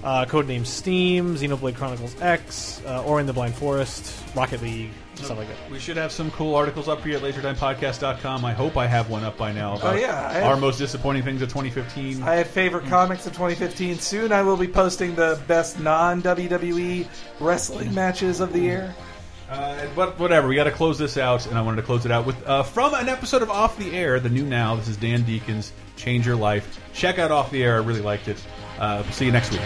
uh, Codename Steam, Xenoblade Chronicles X, uh, Ori and the Blind Forest, Rocket League, stuff like that. We should have some cool articles up here at lasertimepodcast.com. I hope I have one up by now about Oh, yeah, I our have- most disappointing things of 2015. I had favorite comics of 2015. Soon I will be posting the best non WWE wrestling matches of the year. Uh, but whatever, we got to close this out, and I wanted to close it out with uh, from an episode of Off the Air, the new now. This is Dan Deacons, Change Your Life. Check out Off the Air. I really liked it. Uh, see you next week.